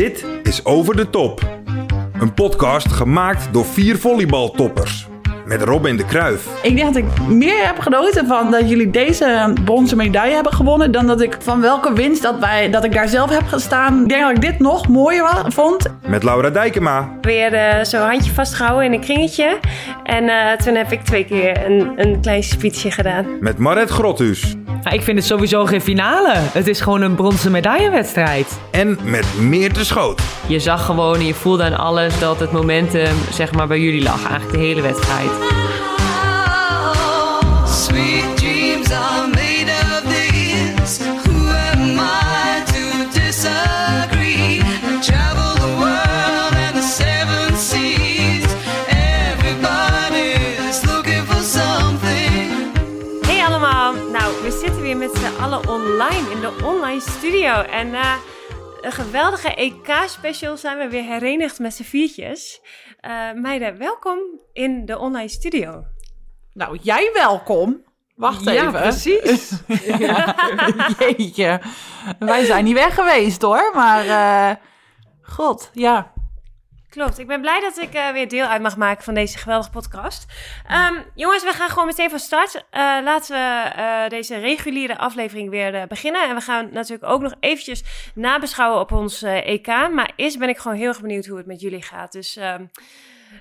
Dit is Over de Top. Een podcast gemaakt door vier volleybaltoppers. Met Robin de Kruif, Ik denk dat ik meer heb genoten van dat jullie deze bronzen medaille hebben gewonnen. dan dat ik van welke winst dat, wij, dat ik daar zelf heb gestaan. Ik denk dat ik dit nog mooier vond. met Laura Dijkema, Weer eh, zo handje vastgehouden in een kringetje. En eh, toen heb ik twee keer een, een klein speechje gedaan. met Maret Grothuus Nou, ik vind het sowieso geen finale. Het is gewoon een bronzen medaillewedstrijd. en met Meerte Schoot. Je zag gewoon en je voelde aan alles dat het momentum zeg maar bij jullie lag. Eigenlijk de hele wedstrijd. Sweet dreams are made of this. Who am I to disagree? Travel allen online in de online studio. En na een geweldige EK-special zijn we weer herenigd met z'n viertjes. Eh, meiden, welkom in de online studio. Nou, jij welkom. Wacht Ja, even. precies. Jeetje. Wij zijn niet weg geweest hoor. Maar eh, god, ja. Klopt, ik ben blij dat ik eh, weer deel uit mag maken van deze geweldige podcast. Ehm, jongens, we gaan gewoon meteen van start. Eh, laten we eh, deze reguliere aflevering weer eh, beginnen. En we gaan natuurlijk ook nog eventjes nabeschouwen op ons EK. Maar eerst ben ik gewoon heel erg benieuwd hoe het met jullie gaat. Dus ehm,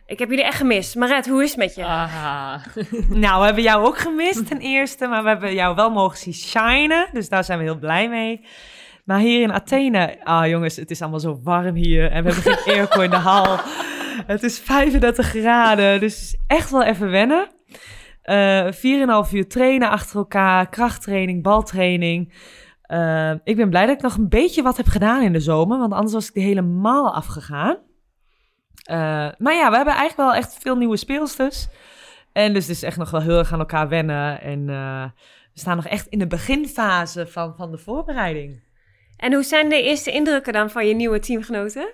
ik heb jullie echt gemist. Maret, hoe is het met je? Aha. nou, we hebben jou ook gemist ten eerste, maar we hebben jou wel mogen zien shinen. Dus daar zijn we heel blij mee. Maar hier in Athene, ah jongens, het is allemaal zo warm hier. En we hebben geen airco in de hal. Het is 35 graden, dus het is echt wel even wennen. Eh 4,5 uur trainen achter elkaar, krachttraining, baltraining. Eh, ik ben blij dat ik nog een beetje wat heb gedaan in de zomer, want anders was ik er helemaal afgegaan. Eh, maar ja, we hebben eigenlijk wel echt veel nieuwe speelsters. En dus het is echt nog wel heel erg aan elkaar wennen. En we staan nog echt in de beginfase van, van de voorbereiding. En hoe zijn de eerste indrukken dan van je nieuwe teamgenoten?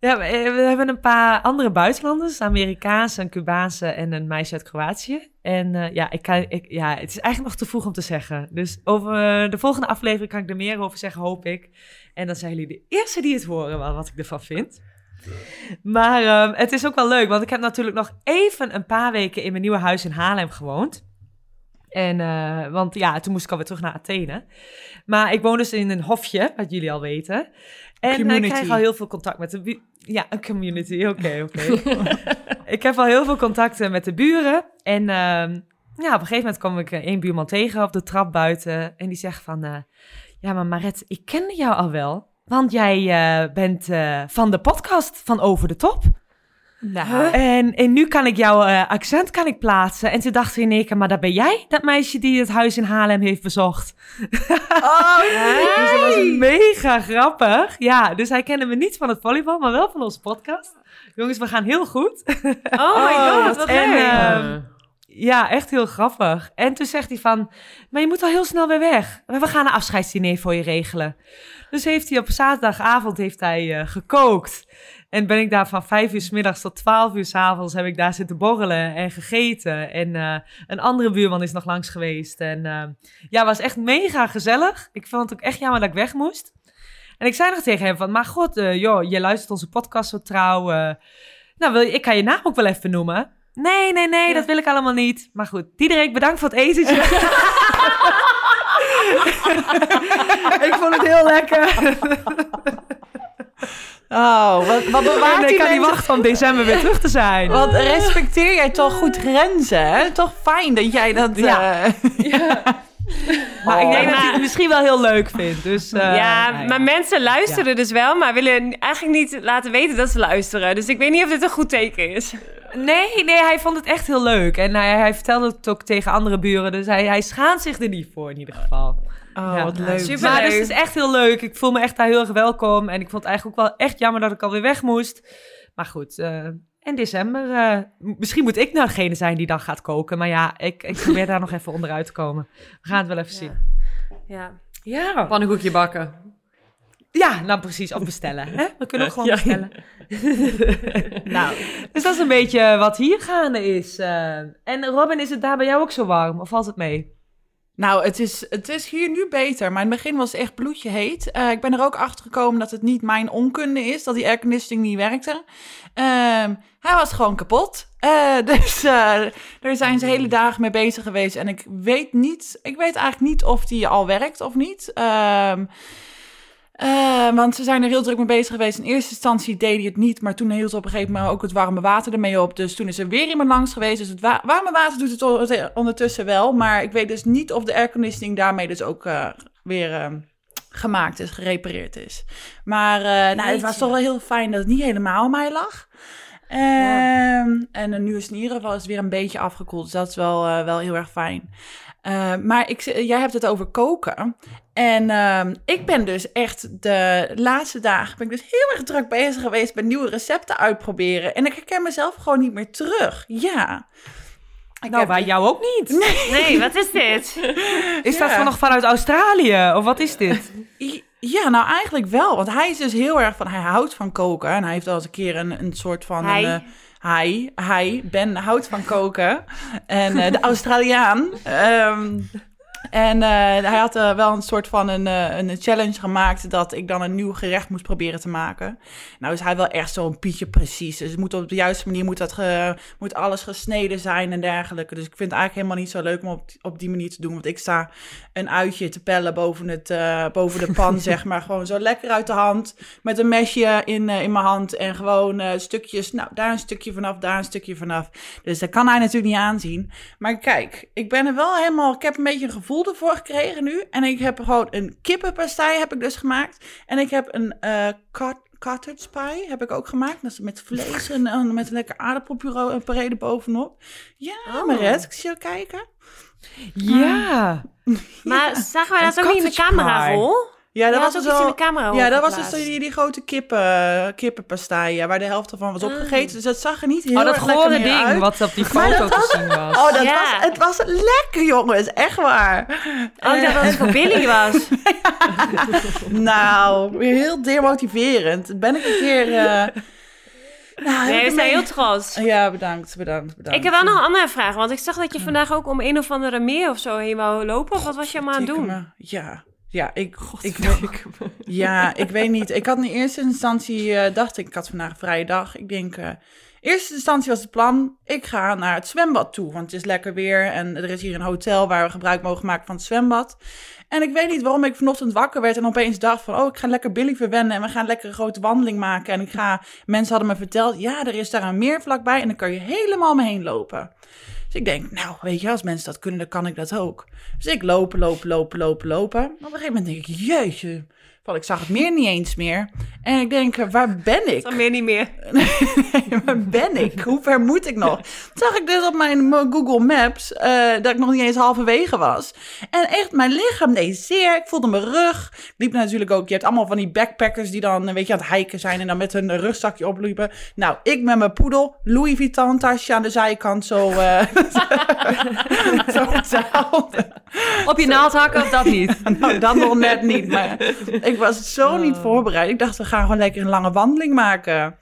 Ja, we, eh, hebben een paar andere buitenlanders. Amerikaanse, Cubaanse en een meisje uit Kroatië. En eh, ja, ik ik, ja, het is eigenlijk nog te vroeg om te zeggen. Dus over eh, de volgende aflevering kan ik er meer over zeggen, hoop ik. En dan zijn jullie de eerste die het horen, wat ik ervan vind. Maar ehm, het is ook wel leuk, want ik heb natuurlijk nog even een paar weken in mijn nieuwe huis in Haarlem gewoond. En, eh, want ja, toen moest ik alweer terug naar Athene. Maar ik woon dus in een hofje, wat jullie al weten. En ik krijg al heel veel contact met de Ja, een community, oké, oké. ik heb al heel veel contacten met de buren. En ehm, ja, op een gegeven moment kwam ik eh, één buurman tegen op de trap buiten. En die zegt van... eh, ja, maar Maret, ik kende jou al wel. Want jij bent van de podcast van Over de Top. Nou, En, en nu kan ik jouw eh, accent kan ik plaatsen. En toen dacht ze in één keer, maar dat ben jij, dat meisje die het huis in Haarlem heeft bezocht. oh, Dus dat was mega grappig. Ja, dus hij kende me niet van het volleybal, maar wel van onze podcast. Jongens, we gaan heel goed. Oh my god, wat en, leuk. ehm, ja, echt heel grappig. En toen zegt hij van, maar je moet al heel snel weer weg. We gaan een afscheidsdiner voor je regelen. Dus heeft hij op zaterdagavond heeft hij, eh, gekookt. En ben ik daar van vijf uur s middags tot twaalf uur s avonds heb ik daar zitten borrelen en gegeten. En eh, een andere buurman is nog langs geweest. En eh, ja, was echt mega gezellig. Ik vond het ook echt jammer dat ik weg moest. En ik zei nog tegen hem van, maar god, eh, joh, je luistert onze podcast zo trouw. nou, wil je, ik kan je naam ook wel even noemen. Nee, nee, nee, dat wil ik allemaal niet. Maar goed, Diederik, bedankt voor het etentje. ik vond het heel lekker. oh wat, wat bewaart die ik kan niet wachten om december weer terug te zijn. Wat respecteer jij toch goed grenzen, hè? Toch fijn dat jij dat... Ja. eh, Maar ik Oh. denk dat Maar- hij het misschien wel heel leuk vindt. Dus, eh, ja, nou maar mensen luisteren dus wel, maar willen eigenlijk niet laten weten dat ze luisteren. Dus ik weet niet of dit een goed teken is. Nee, nee, hij vond het echt heel leuk. En hij, hij vertelde het ook tegen andere buren. Dus hij, hij schaamt zich er niet voor in ieder geval. Oh, Ja. wat leuk. Super. Maar dus het is echt heel leuk. Ik voel me echt daar heel erg welkom. En ik vond het eigenlijk ook wel echt jammer dat ik alweer weg moest. Maar goed, eh in december... eh, misschien moet ik nou degene zijn die dan gaat koken. Maar ja, ik, ik probeer daar nog even onderuit te komen. We gaan het wel even zien. Ja. Ja. Pannenkoekje bakken. Ja, nou precies. Of bestellen. Hè? We kunnen ook gewoon Ja. bestellen. nou, dus dat is een beetje wat hier gaande is. eh. en Robin, is het daar bij jou ook zo warm? Of valt het mee? Nou, het is, het is hier nu beter. Maar in het begin was het echt bloedje heet. Eh, ik ben er ook achter gekomen dat het niet mijn onkunde is, dat die airconditioning niet werkte. Ehm, hij was gewoon kapot. Eh, dus eh, daar zijn ze hele dagen mee bezig geweest. En ik weet niet, ik weet eigenlijk niet of die al werkt of niet. Ehm, eh, want ze zijn er heel druk mee bezig geweest. In eerste instantie deed hij het niet, maar toen hield op een gegeven moment ook het warme water ermee op. Dus toen is er weer iemand langs geweest. Dus het wa- warme water doet het ondertussen wel. Maar ik weet dus niet of de airconditioning daarmee dus ook eh, weer eh, gemaakt is, gerepareerd is. Maar eh, nou, het was toch wel heel fijn dat het niet helemaal aan mij lag. Ehm, En nu is het in ieder geval is weer een beetje afgekoeld. Dus dat is wel, eh, wel heel erg fijn. Eh, maar ik, jij hebt het over koken. En ehm, ik ben dus echt de laatste dagen ben ik dus heel erg druk bezig geweest met nieuwe recepten uitproberen. En ik herken mezelf gewoon niet meer terug. Ja. Ik Nou, heb- bij jou ook niet. Nee, wat is dit? Is dat van nog vanuit Australië? Of wat is dit? Ja, nou eigenlijk wel. Want hij is dus heel erg van... Hij houdt van koken. En hij heeft al eens een keer een, een soort van... Hij? Een, eh, hij, hij, Ben houdt van koken. En eh, de Australiaan. Ehm, en eh, hij had eh, wel een soort van een, een challenge gemaakt... dat ik dan een nieuw gerecht moest proberen te maken. Nou is hij wel echt zo'n pietje precies. Dus het moet op de juiste manier moet, dat moet alles gesneden zijn en dergelijke. Dus ik vind het eigenlijk helemaal niet zo leuk om op, op die manier te doen. Want ik sta een uitje te pellen boven, het, eh, boven de pan, zeg maar. Gewoon zo lekker uit de hand. Met een mesje in, eh, in mijn hand. En gewoon eh, stukjes. Nou, daar een stukje vanaf, daar een stukje vanaf. Dus dat kan hij natuurlijk niet aanzien. Maar kijk, ik ben er wel helemaal. Ik heb een beetje een gevoel ervoor gekregen nu. En ik heb gewoon een kippenpastei heb ik dus gemaakt. En ik heb een cot- cottage pie heb ik ook gemaakt. Dat is met vlees en, en met een lekker aardappelpuree bovenop. Ja, Oh. Maret, ik zie je kijken. Ja. Maar zagen wij Een dat ook niet in de camerarol? Ja, Ja, dat dat was dus in de camera Ja, dat was dus die, die grote kippen, kippenpastei, ja, waar de helft ervan was opgegeten. Dus dat zag er niet heel Oh, dat erg lekker gore meer ding uit. wat op die foto te was- zien was. Oh, dat Ja. was, het was lekker, jongens. Echt waar. Oh, ik dacht dat het voor Billy was. Nou, weer heel demotiverend. Ben ik een keer... eh, nou, Nee, we zijn heel trots. Ja, bedankt, bedankt, bedankt. Ik heb wel nog een andere vraag, want ik zag dat je vandaag ook om een of andere meer of zo heen wou lopen. Of wat was je allemaal aan het doen? Ja, ja, ik, ik, ja, ik weet niet. Ik had in eerste instantie, eh, dacht ik, ik had vandaag een vrije dag. Ik denk, in eerste instantie was het plan, ik ga naar het zwembad toe. Want het is lekker weer en er is hier een hotel waar we gebruik mogen maken van het zwembad. En ik weet niet waarom ik vanochtend wakker werd en opeens dacht van... oh, ik ga lekker Billy verwennen en we gaan lekker een grote wandeling maken. En ik ga... Mensen hadden me verteld, ja, er is daar een meer vlakbij en dan kan je helemaal me heen lopen. Dus ik denk, nou, weet je, als mensen dat kunnen, dan kan ik dat ook. Dus ik lopen, lopen, lopen, lopen, lopen. Op een gegeven moment denk ik, jeetje, van ik zag het meer niet eens meer. En ik denk, eh, waar ben ik? Dan meer niet meer. Nee, waar ben ik? Hoe ver moet ik nog? Toen zag ik dus op mijn Google Maps eh, dat ik nog niet eens halverwege was. En echt, mijn lichaam deed zeer. Ik voelde mijn rug. Ik liep natuurlijk ook. Je hebt allemaal van die backpackers die dan, weet je, aan het hiken zijn en dan met hun rugzakje opliepen. Nou, ik met mijn poedel, Louis Vuitton tasje aan de zijkant zo. eh zo. Op je naald hakken of dat niet? Nou, dat nog net niet. Maar ik was zo niet voorbereid. Ik dacht, we gaan gewoon lekker een lange wandeling maken.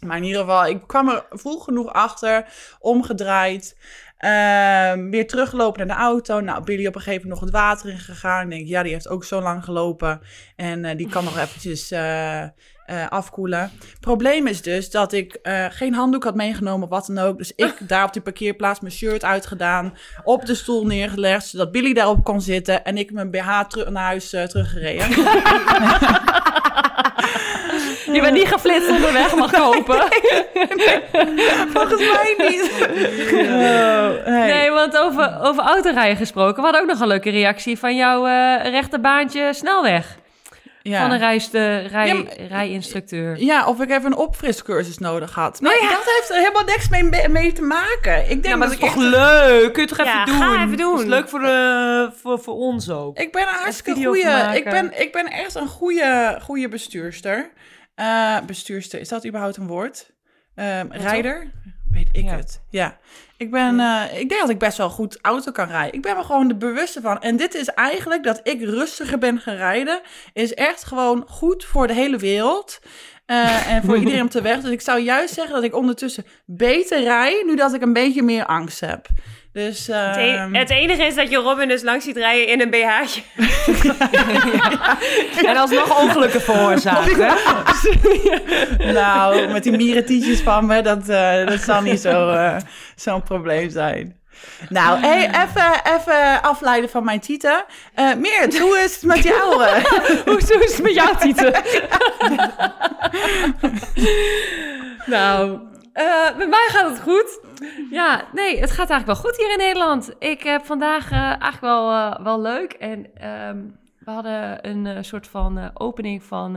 Maar in ieder geval, ik kwam er vroeg genoeg achter, omgedraaid. ehm, weer teruggelopen naar de auto. Nou, Billy op een gegeven moment nog het water in gegaan. Ik denk, ja, die heeft ook zo lang gelopen. En eh, die kan nog eventjes eh, eh, afkoelen. Probleem is dus dat ik eh, geen handdoek had meegenomen of wat dan ook. Dus ik daar op die parkeerplaats mijn shirt uitgedaan. Op de stoel neergelegd, zodat Billy daarop kon zitten. En ik mijn BH terug naar huis eh, teruggereden. Je bent niet geflitst onderweg, mag kopen. Volgens mij niet. Oh, hey. Nee, want over, over autorijden gesproken. We hadden ook nog een leuke reactie van jouw rechterbaantje snelweg. Ja. Van een rijste, rij, Ja, maar- rijinstructeur. Ja, of ik even een opfriscursus nodig had. Maar dat heeft er helemaal niks mee, mee te maken. Ik denk Ja, maar dat is toch echt- leuk? Kun je toch even Ja, doen? ga even doen. Dat is leuk voor, de, voor, voor ons ook. Ik ben een hartstikke goede. Ik ben, ik ben echt een goede, goede bestuurster. Eh, bestuurster, is dat überhaupt een woord? Ehm rijder? Weet ik Ja. het. Ja. Ik ben, eh, ik denk dat ik best wel goed auto kan rijden. Ik ben me gewoon de bewuste van. En dit is eigenlijk dat ik rustiger ben gaan rijden. Is echt gewoon goed voor de hele wereld. Eh, en voor iedereen op de weg. Dus ik zou juist zeggen dat ik ondertussen beter rij, nu dat ik een beetje meer angst heb. Dus Het, e- ehm, het enige is dat je Robin dus langs ziet rijden in een BH'tje. En alsnog ongelukken veroorzaakt, hè? nou, met die mierentietjes van me, dat, eh, dat zal niet zo, eh, zo'n probleem zijn. Nou, hey, even, even afleiden van mijn tieten. Eh Meert, hoe is het met jou? eh? Hoe is het met jou, Tieten? nou, eh, met mij gaat het goed. Ja, nee, het gaat eigenlijk wel goed hier in Nederland. Ik heb vandaag eigenlijk wel, wel leuk. En ehm, we hadden een eh, soort van eh, opening van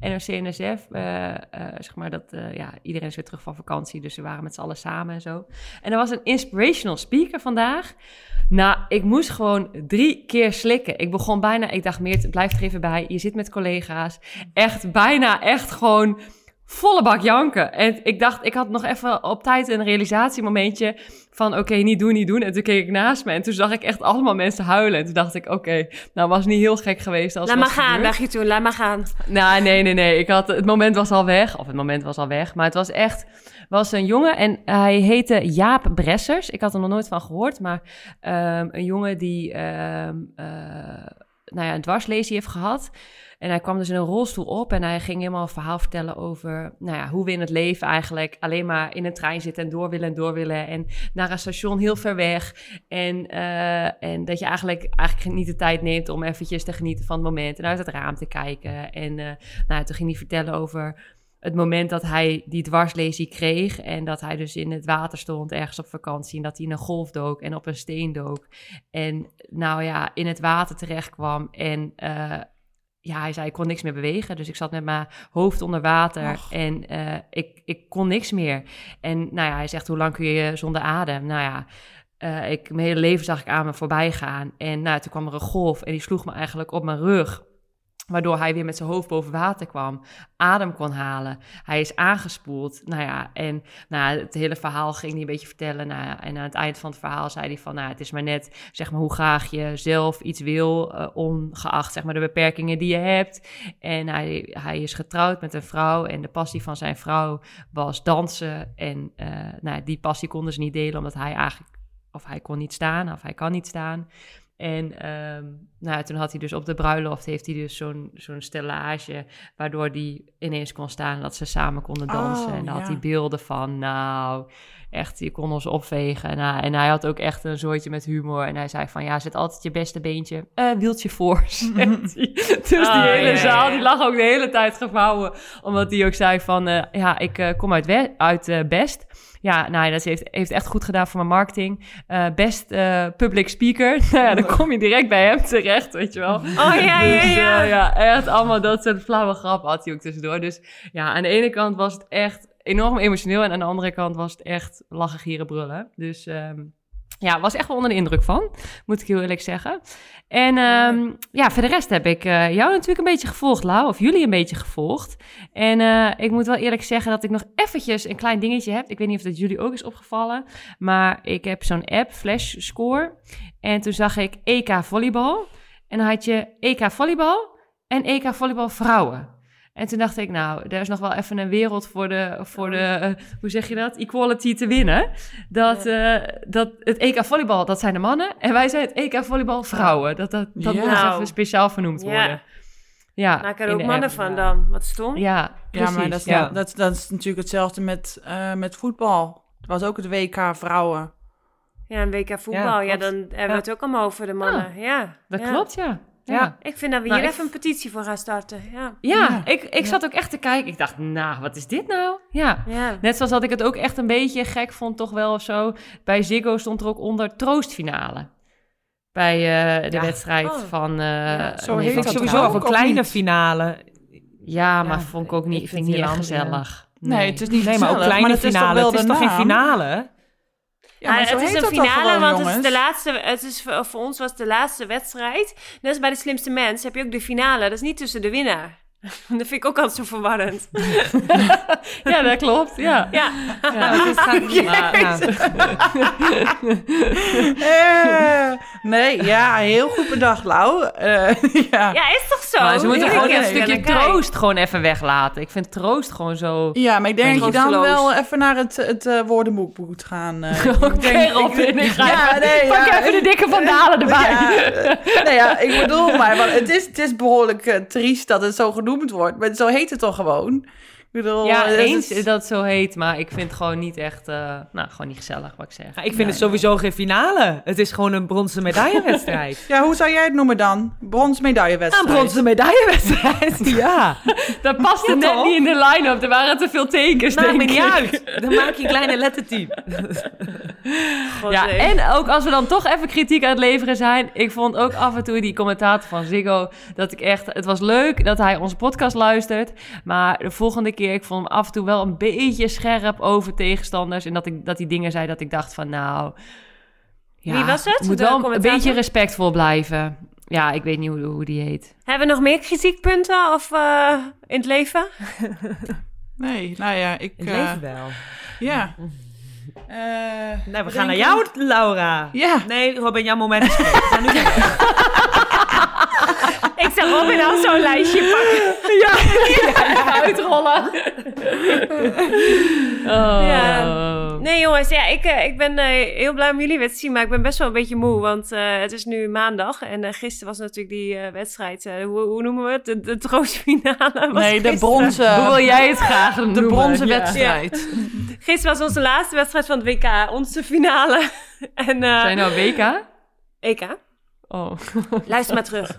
NRC-NSF. eh, eh, zeg maar dat, ja, iedereen is weer terug van vakantie, dus we waren met z'n allen samen en zo. En er was een inspirational speaker vandaag. Nou, ik moest gewoon drie keer slikken. Ik begon bijna, ik dacht meer, blijf er even bij. Je zit met collega's. Echt bijna, echt gewoon volle bak janken. En ik dacht, ik had nog even op tijd een realisatiemomentje van oké, niet doen, niet doen. En toen keek ik naast me en toen zag ik echt allemaal mensen huilen. En toen dacht ik, oké, nou was niet heel gek geweest als Laat maar gaan, gebeurd. dacht je toen. Laat maar gaan. Nou, nee, nee, nee. Ik had, het moment was al weg. Of het moment was al weg. Maar het was echt... was een jongen en hij heette Jaap Bressers. Ik had er nog nooit van gehoord. Maar ehm, een jongen die ehm, eh, nou ja, een dwarslesie heeft gehad. En hij kwam dus in een rolstoel op en hij ging helemaal een verhaal vertellen over nou ja, hoe we in het leven eigenlijk alleen maar in een trein zitten en door willen en door willen. En naar een station heel ver weg. En, eh, en dat je eigenlijk, eigenlijk niet de tijd neemt om eventjes te genieten van het moment en uit het raam te kijken. En eh, nou, toen ging hij vertellen over het moment dat hij die dwarslesie kreeg en dat hij dus in het water stond ergens op vakantie en dat hij in een golf dook en op een steen dook en nou ja, in het water terecht kwam en eh, ja, hij zei ik kon niks meer bewegen, dus ik zat met mijn hoofd onder water Och. en eh, ik, ik kon niks meer. En nou ja, hij zegt hoe lang kun je zonder adem? Nou ja, eh, ik, mijn hele leven zag ik aan me voorbij gaan en nou, toen kwam er een golf en die sloeg me eigenlijk op mijn rug. Waardoor hij weer met zijn hoofd boven water kwam, adem kon halen. Hij is aangespoeld. Nou ja, en nou, het hele verhaal ging hij een beetje vertellen. Nou en aan het eind van het verhaal zei hij van... Nou, het is maar net zeg maar, hoe graag je zelf iets wil... eh, ongeacht zeg maar, de beperkingen die je hebt. En hij, hij is getrouwd met een vrouw. En de passie van zijn vrouw was dansen. En eh, nou, die passie konden ze niet delen... omdat hij eigenlijk... of hij kon niet staan, of hij kan niet staan... En ehm, nou, toen had hij dus op de bruiloft heeft hij dus zo'n zo'n stellage, waardoor hij ineens kon staan en dat ze samen konden dansen. Oh, en daar had hij beelden van, nou, echt, je kon ons opvegen. Nou, en hij had ook echt een soortje met humor. En hij zei van, ja, zet altijd je beste beentje, eh wieltje voor. Dus die Oh, hele ja, zaal, ja. die lag ook de hele tijd gevouwen. Omdat hij ook zei van, eh, ja, ik eh, kom uit, We- uit eh, Best. Ja, nou, dat heeft, heeft echt goed gedaan voor mijn marketing. Eh, best eh, public speaker. nou ja, dan kom je direct bij hem terecht, weet je wel. Oh ja, ja, Dus, ja. eh, ja, echt allemaal dat soort flauwe grappen had hij ook tussendoor. Dus ja, aan de ene kant was het echt enorm emotioneel. En aan de andere kant was het echt lachen, gieren, brullen. Dus ehm, ja, was echt wel onder de indruk van, moet ik heel eerlijk zeggen. En ehm, ja, voor de rest heb ik eh, jou natuurlijk een beetje gevolgd, Lau. Of jullie een beetje gevolgd. En eh, ik moet wel eerlijk zeggen dat ik nog eventjes een klein dingetje heb. Ik weet niet of dat jullie ook is opgevallen. Maar ik heb zo'n app, Flash Score. En toen zag ik EK Volleybal. En dan had je EK Volleybal en EK Volleybal Vrouwen. En toen dacht ik, nou, er is nog wel even een wereld voor de, voor de eh, hoe zeg je dat, equality te winnen. Dat, eh, dat het EK Volleybal, dat zijn de mannen. En wij zijn het EK Volleybal Vrouwen. Dat, dat, dat Ja. moet nog even speciaal vernoemd Ja. worden. Ja, Maak er ook de mannen app. van dan. Wat stom. Ja, Ja, precies. maar dat is, ja. dat, dat is natuurlijk hetzelfde met, eh, met voetbal. Het was ook het WK vrouwen. Ja, een WK voetbal. Ja, klopt. dan hebben we het ook allemaal over de mannen. ja. Dat ja. klopt, ja. Ja. Ja. Ik vind dat we Nou, hier ik- even een petitie voor gaan starten. Ja. Ja, Ja. ik, ik zat ook echt te kijken. Ik dacht, nou, wat is dit nou? Ja. Ja. Net zoals dat ik het ook echt een beetje gek vond, toch wel of zo. Bij Ziggo stond er ook onder troostfinale. Bij eh, de Ja. wedstrijd Oh. van... eh Ja, zo nee, heet van dat Sowieso nou? over Of kleine niet? finale. Ja, maar Ja, vond ik ook niet, ik vind ik niet heel gezellig. Nee, het is niet Nee, maar ook kleine het is toch finale. wel Het is toch geen finale? Ja, maar Ah, zo het is een finale, gewoon, want het is de laatste. Het is voor, voor ons was het de laatste wedstrijd. Net als bij de slimste mens heb je ook de finale. Dat is niet tussen de winnaar. Dat vind ik ook altijd zo verwarrend. Ja, dat klopt. Ja. Ja, Ja, het is maar, ja. Eh, nee, ja, heel goed bedacht, Lau. Eh, ja. ja is toch zo? Maar ze moeten gewoon een stukje troost gewoon even weglaten. Ik vind troost gewoon zo... Ja, maar ik denk dat je dan wel even naar het, het eh, woordenboek moet gaan. eh. Oké, Ik denk- Robin, ik ga Ja, even, nee, pak ja, even de dikke vandalen erbij. Ja, nee, ja, ik bedoel maar, want het is, het is behoorlijk eh, triest dat het zo genoemd wordt. Maar zo heet het toch gewoon? Ik bedoel, Ja, eh, eens het dat het zo heet, maar ik vind het gewoon niet echt... eh, nou, gewoon niet gezellig, wat ik zeg. Ja, ik vind het sowieso geen finale. Het is gewoon een bronzen medaillewedstrijd. Ja, hoe zou jij het noemen dan? Brons Een medaillewedstrijd. bronzen medaillewedstrijd, ja. Dat paste Ja, net niet in de line-up. Er waren te veel tekens, Maakt me denk niet ik. uit. Dan maak je een kleine letterteam. God, Ja, en ook als we dan toch even kritiek aan het leveren zijn. Ik vond ook af en toe die commentator van Ziggo dat ik echt. Het was leuk dat hij onze podcast luistert. Maar de volgende keer, ik vond hem af en toe wel een beetje scherp over tegenstanders. En dat, ik, dat hij dingen zei dat ik dacht van nou. Ja, Wie was het? Moet De wel een beetje respectvol blijven. Ja, ik weet niet hoe, hoe die heet. Hebben we nog meer kritiekpunten of, eh, in het leven? Nee, nou ja, ik... Het eh, leven wel. ja. Eh, Nou, we gaan naar ik- jou, Laura. Ja. Nee, Robin, jouw moment is geweest. We gaan nu naar jou. Ik zag Robin al zo'n lijstje pakken. Uitrollen. oh. Ja. Nee jongens, ja, ik, eh, ik ben eh, heel blij om jullie weer te zien, maar ik ben best wel een beetje moe, want eh, het is nu maandag en gisteren was natuurlijk die eh, wedstrijd, eh, hoe, hoe noemen we het? De, de troostfinale. was Nee, de bronzen... Hoe wil jij het graag De noemen? bronzen Ja. wedstrijd. Gisteren was onze laatste wedstrijd van het WK, onze finale. en, eh, Zijn nou WK? EK. Oh. Luister maar terug.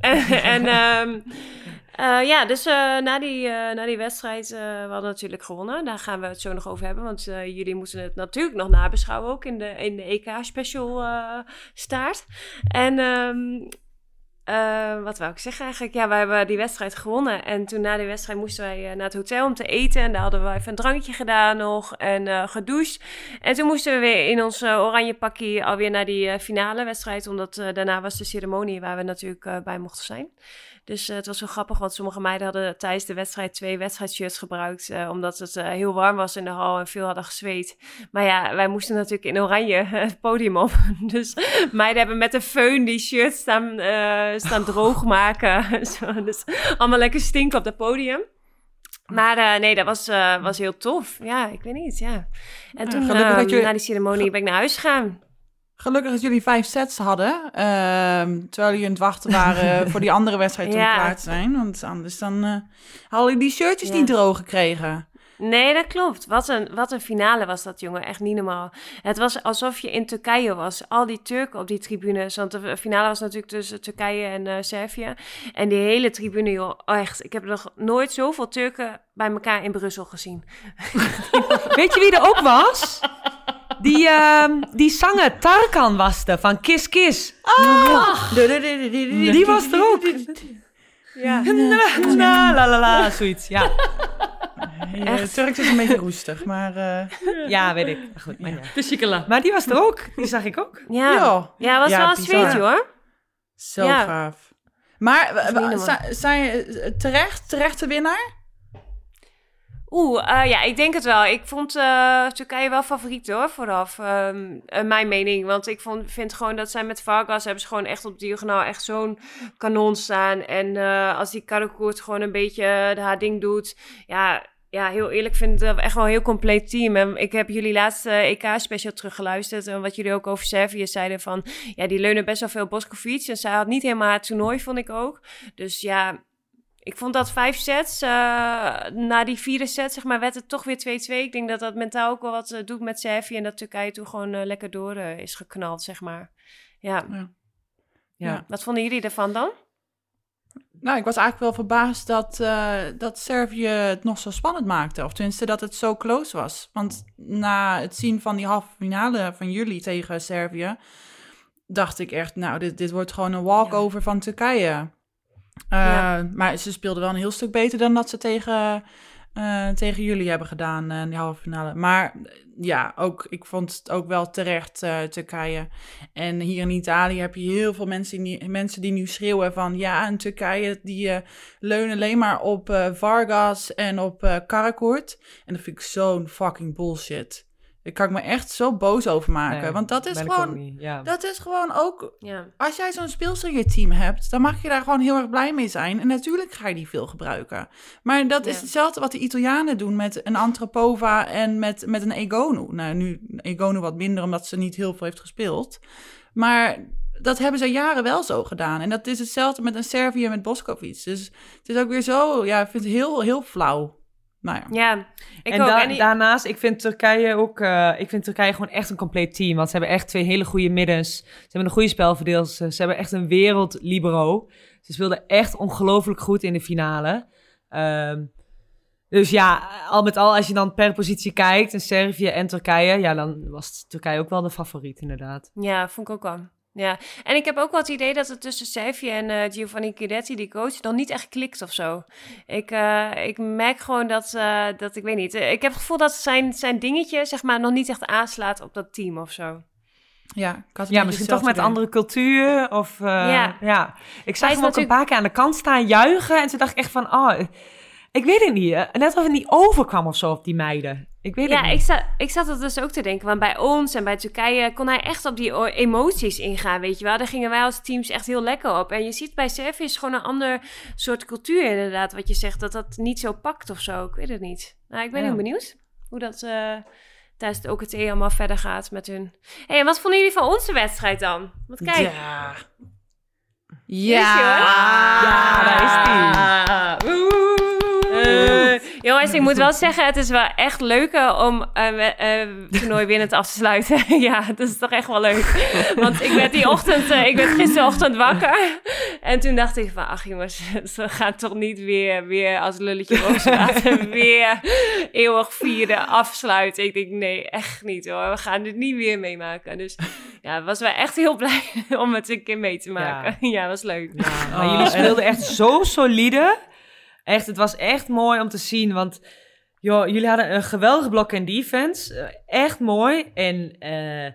en en eh, ja, dus eh, na, die, eh, na die wedstrijd, we hadden natuurlijk gewonnen. Daar gaan we het zo nog over hebben. Want jullie moeten het natuurlijk nog nabeschouwen ook in de, in de EK-special staart. En ehm, eh, wat wou ik zeggen eigenlijk? Ja, wij hebben die wedstrijd gewonnen. En toen na die wedstrijd moesten wij eh, naar het hotel om te eten. En daar hadden we even een drankje gedaan nog en eh gedoucht. En toen moesten we weer in ons oranje pakje alweer naar die finale wedstrijd. Omdat daarna was de ceremonie waar we natuurlijk bij mochten zijn. Dus eh, het was zo grappig, want sommige meiden hadden tijdens de wedstrijd twee wedstrijdshirts gebruikt. eh, omdat het eh, heel warm was in de hal en veel hadden gezweet. Maar ja, wij moesten natuurlijk in oranje het podium op. Dus meiden hebben met een föhn die shirts staan, staan. Zo, dus allemaal lekker stinken op het podium. Maar nee, dat was, was heel tof. Ja, ik weet niet, ja. En toen, dat je- na die ceremonie, ben ik naar huis gegaan. Gelukkig dat jullie vijf sets hadden. ehm, terwijl jullie aan het wachten waren voor die andere wedstrijd om Ja. klaar te zijn. Want anders dan eh hadden jullie die shirtjes Ja. niet droog gekregen. Nee, dat klopt. Wat een, wat een finale was dat, jongen. Echt niet normaal. Het was alsof je in Turkije was. Al die Turken op die tribunes. Want de finale was natuurlijk tussen Turkije en eh, Servië. En die hele tribune, joh. oh, Echt, ik heb nog nooit zoveel Turken bij elkaar in Brussel gezien. Weet je wie er ook was? Die, ehm, die zanger Tarkan was er, van Kiss Kiss. Die was er ook. Ja. La la la la, zoiets. Ja, Ja, Turks is een beetje roestig, maar... eh, ja weet ik. Maar Goed, maar, ja. De chicala. maar die was er ook. Die zag ik ook. Ja. Ja, was Ja, wel een zweetje, hoor. zo Ja. gaaf. Maar uh, normaal. zijn, eh, terecht, terechte winnaar? Oeh, eh, ja, ik denk het wel. Ik vond eh, Turkije wel favoriet hoor, vooraf. Ehm, eh, mijn mening. Want ik vond, vind gewoon dat zij met Vargas hebben ze gewoon echt op diagonaal echt zo'n kanon staan. En als die Karakoert gewoon een beetje haar ding doet. Ja, ja, heel eerlijk vind ik het echt wel een heel compleet team. En ik heb jullie laatste EK-special teruggeluisterd. En wat jullie ook over Servië zeiden van... Ja, die leunen best wel veel Boskovic. En zij had niet helemaal het toernooi, vond ik ook. Dus ja, ik vond dat vijf sets, eh, na die vierde set, zeg maar, werd het toch weer 2-2. Ik denk dat dat mentaal ook wel wat eh, doet met Servië. En dat Turkije toen gewoon eh, lekker door is geknald, zeg maar. Ja. Ja. Ja. Wat vonden jullie ervan dan? Nou, ik was eigenlijk wel verbaasd dat, dat Servië het nog zo spannend maakte. Of tenminste dat het zo close was. Want na het zien van die halve finale van jullie tegen Servië... dacht ik echt, nou, dit, dit wordt gewoon een walkover van Turkije. Eh. Maar ze speelden wel een heel stuk beter dan dat ze tegen eh, tegen jullie hebben gedaan eh, in die halve finale. Maar ja, ook, ik vond het ook wel terecht eh, Turkije. En hier in Italië heb je heel veel mensen die, mensen die nu schreeuwen van... ja, en Turkije die leunen alleen maar op Vargas en op eh Karakourt. En dat vind ik zo'n fucking bullshit. Daar kan ik me echt zo boos over maken. Nee, want dat is, ik gewoon, Ja. dat is gewoon ook Ja. als jij zo'n speelster in je team hebt, dan mag je daar gewoon heel erg blij mee zijn. En natuurlijk ga je die veel gebruiken. Maar dat is hetzelfde wat de Italianen doen met een Antropova en met, met een Egonu. Nou, nu Egonu wat minder, omdat ze niet heel veel heeft gespeeld. Maar dat hebben ze jaren wel zo gedaan. En dat is hetzelfde met een Servië en met Boskovic. Dus het is ook weer zo, ja, ik vind het heel, heel flauw. Nou ja. Ja, ik en ook. da- En die- daarnaast, ik vind Turkije ook, eh, ik vind Turkije gewoon echt een compleet team. Want ze hebben echt twee hele goede middens. Ze hebben een goede spelverdeels. Ze hebben echt een wereldlibero. Ze speelden echt ongelooflijk goed in de finale. Ehm, dus ja, al met al, als je dan per positie kijkt, in Servië en Turkije, ja, dan was Turkije ook wel de favoriet, inderdaad. Ja, vond ik ook wel. Ja, en ik heb ook wel het idee dat het tussen Servië en eh, Giovanni Chiretti, die coach, nog niet echt klikt of zo. Ik, eh, ik merk gewoon dat, eh, dat, ik weet niet, ik heb het gevoel dat zijn, zijn dingetje, zeg maar, nog niet echt aanslaat op dat team of zo. Ja, ik had een Ja, misschien toch met andere cultuur. Of, eh, Ja. ja. Ik zag hem ook een paar keer aan de kant staan juichen. En toen dacht ik echt van, oh, ik weet het niet. Net of het niet overkwam of zo op die meiden. Ik weet Ja, het ik, niet. sta, ik zat er dus ook te denken, want bij ons en bij Turkije kon hij echt op die emoties ingaan, weet je wel. Daar gingen wij als teams echt heel lekker op. En je ziet bij Servië is gewoon een ander soort cultuur inderdaad, wat je zegt, dat dat niet zo pakt of zo. Ik weet het niet. Nou, ik ben Ja. heel benieuwd hoe dat eh, tijdens het OKT allemaal verder gaat met hun. hey, en wat vonden jullie van onze wedstrijd dan? Want kijk, Ja. Ja. Ja, daar is die. Eh, jongens, ik moet wel zeggen, het is wel echt leuker om een uh, toernooi winnend af te sluiten. ja, dat is toch echt wel leuk. Want ik werd die ochtend, eh, ik werd gisterochtend wakker. En toen dacht ik van, ach jongens, ze gaan toch niet weer, weer als lulletje laten weer eeuwig vieren, afsluiten. Ik denk, nee, echt niet hoor. We gaan dit niet weer meemaken. Dus ja, was wel echt heel blij om het een keer mee te maken. Ja, was leuk. Ja, maar jullie speelden echt zo solide. Echt, het was echt mooi om te zien. Want joh, jullie hadden een geweldig blok in defense. Eh, Echt mooi. En eh,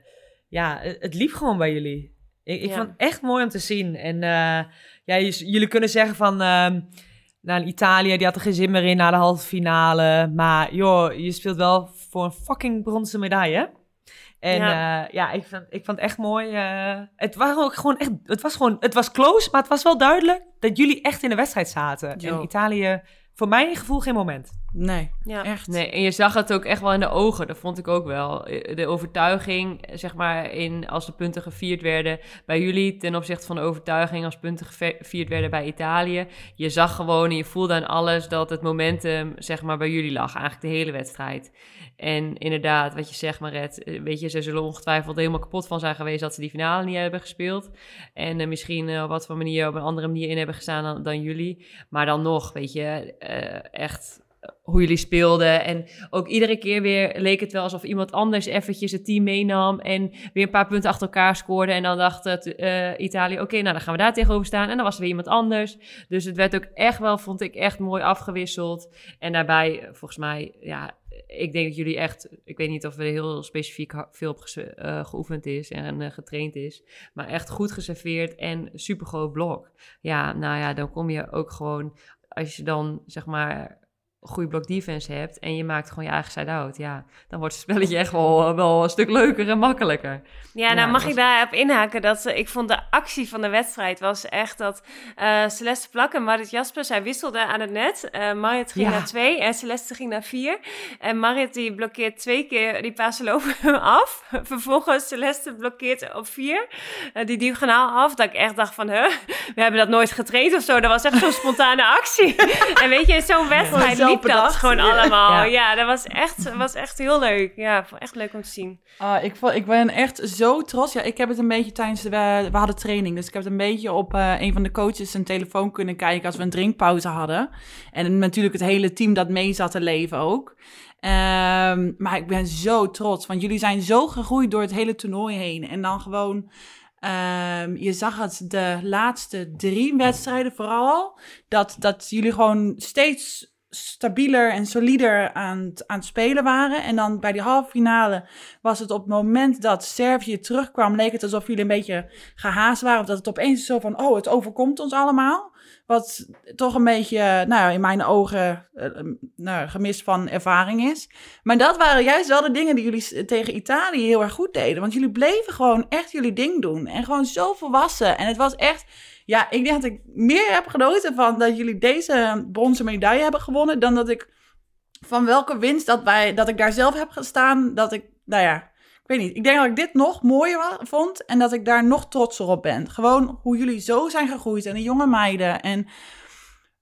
ja, het, liep gewoon bij jullie. Ik, ik Ja. vond het echt mooi om te zien. En eh, ja, jullie kunnen zeggen van... ehm nou, Italië, die had er geen zin meer in na de halve finale. Maar joh, je speelt wel voor een fucking bronzen medaille. En Ja. ja, ja ik, vond, ik vond het echt mooi. eh, het, waren ook gewoon echt, het was gewoon, het was close, maar het was wel duidelijk dat jullie echt in de wedstrijd zaten. Jo. En Italië, voor mijn gevoel, geen moment. Nee, Ja. echt. Nee, en je zag het ook echt wel in de ogen. Dat vond ik ook wel. De overtuiging, zeg maar, in, als de punten gevierd werden bij jullie... ten opzichte van de overtuiging als punten gevierd werden bij Italië. Je zag gewoon en je voelde aan alles dat het momentum, zeg maar, bij jullie lag. Eigenlijk de hele wedstrijd. En inderdaad, wat je zegt, Maret, eh, weet je, ze zullen ongetwijfeld helemaal kapot van zijn geweest... dat ze die finale niet hebben gespeeld. En eh, misschien eh, op wat voor manier, op een andere manier in hebben gestaan dan, dan jullie. Maar dan nog, weet je, eh, echt hoe jullie speelden. En ook iedere keer weer leek het wel alsof iemand anders eventjes het team meenam en weer een paar punten achter elkaar scoorde. En dan dacht het, eh, Italië, oké, nou dan gaan we daar tegenover staan. En dan was er weer iemand anders. Dus het werd ook echt wel, vond ik, echt mooi afgewisseld. En daarbij, eh, volgens mij, ja, ik denk dat jullie echt, ik weet niet of er heel specifiek veel op eh, geoefend is en eh, getraind is, maar echt goed geserveerd en super groot blok. Ja, nou ja, dan kom je ook gewoon, als je dan zeg maar goede blok defense hebt en je maakt gewoon je eigen side-out, ja, dan wordt het spelletje echt wel, wel een stuk leuker en makkelijker. Ja, Ja, nou mag dat ik daarop inhaken dat eh, ik vond de actie van de wedstrijd was echt dat eh, Celeste Plak en Marit Jasper, zij wisselden aan het net. Eh Marit ging Ja. naar twee en Celeste ging naar vier. En Marit die blokkeert twee keer die hem af. Vervolgens Celeste blokkeert op vier eh, die diagonaal af. Dat ik echt dacht van, huh, we hebben dat nooit getraind of zo. Dat was echt zo'n spontane actie. en weet je, zo'n wedstrijd liep dat bedacht. gewoon allemaal. Ja. Ja, dat was echt, was echt heel leuk. Ja, echt leuk om te zien. Ah, ik, ik ben echt zo trots. Ja, ik heb het een beetje tijdens de... We, we hadden training, dus ik heb het een beetje op eh, een van de coaches zijn telefoon kunnen kijken als we een drinkpauze hadden. En natuurlijk het hele team dat mee zat te leven ook. Ehm, maar ik ben zo trots, want jullie zijn zo gegroeid door het hele toernooi heen. En dan gewoon... ehm, je zag het de laatste drie wedstrijden vooral, dat, dat jullie gewoon steeds stabieler en solider aan het, aan spelen waren. En dan bij die halve finale was het op het moment dat Servië terugkwam, leek het alsof jullie een beetje gehaast waren. Of dat het opeens zo van, oh, het overkomt ons allemaal. Wat toch een beetje, nou in mijn ogen, eh, nou, gemis van ervaring is. Maar dat waren juist wel de dingen die jullie tegen Italië heel erg goed deden. Want jullie bleven gewoon echt jullie ding doen. En gewoon zo volwassen. En het was echt, ja, ik denk dat ik meer heb genoten van dat jullie deze bronzen medaille hebben gewonnen. Dan dat ik van welke winst dat, wij, dat ik daar zelf heb gestaan. Dat ik, nou ja, ik weet niet. Ik denk dat ik dit nog mooier vond. En dat ik daar nog trotser op ben. Gewoon hoe jullie zo zijn gegroeid. En de jonge meiden. En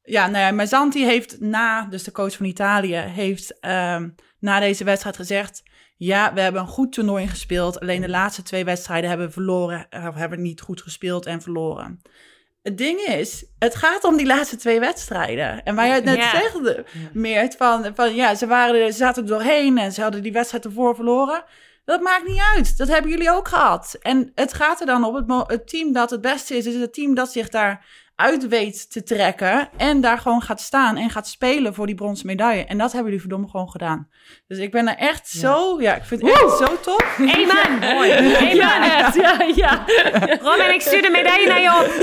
ja, nou ja, heeft na, dus de coach van Italië, heeft ehm, na deze wedstrijd gezegd... Ja, we hebben een goed toernooi gespeeld. Alleen de laatste twee wedstrijden hebben we verloren. Of hebben niet goed gespeeld en verloren. Het ding is, het gaat om die laatste twee wedstrijden. En waar je het net Ja. zegt, Meert, van, van ja, ze, waren, ze zaten er doorheen en ze hadden die wedstrijd ervoor verloren. Dat maakt niet uit. Dat hebben jullie ook gehad. En het gaat er dan op. Het, het team dat het beste is, is het team dat zich daar uit weet te trekken. En daar gewoon gaat staan en gaat spelen voor die bronzen medaille. En dat hebben jullie verdomme gewoon gedaan. Dus ik ben er echt zo, ja, ik vind het echt zo tof. Hey man! Mooi. Hey man! echt, ja, ja. Robin, ik stuur de medaille naar je op.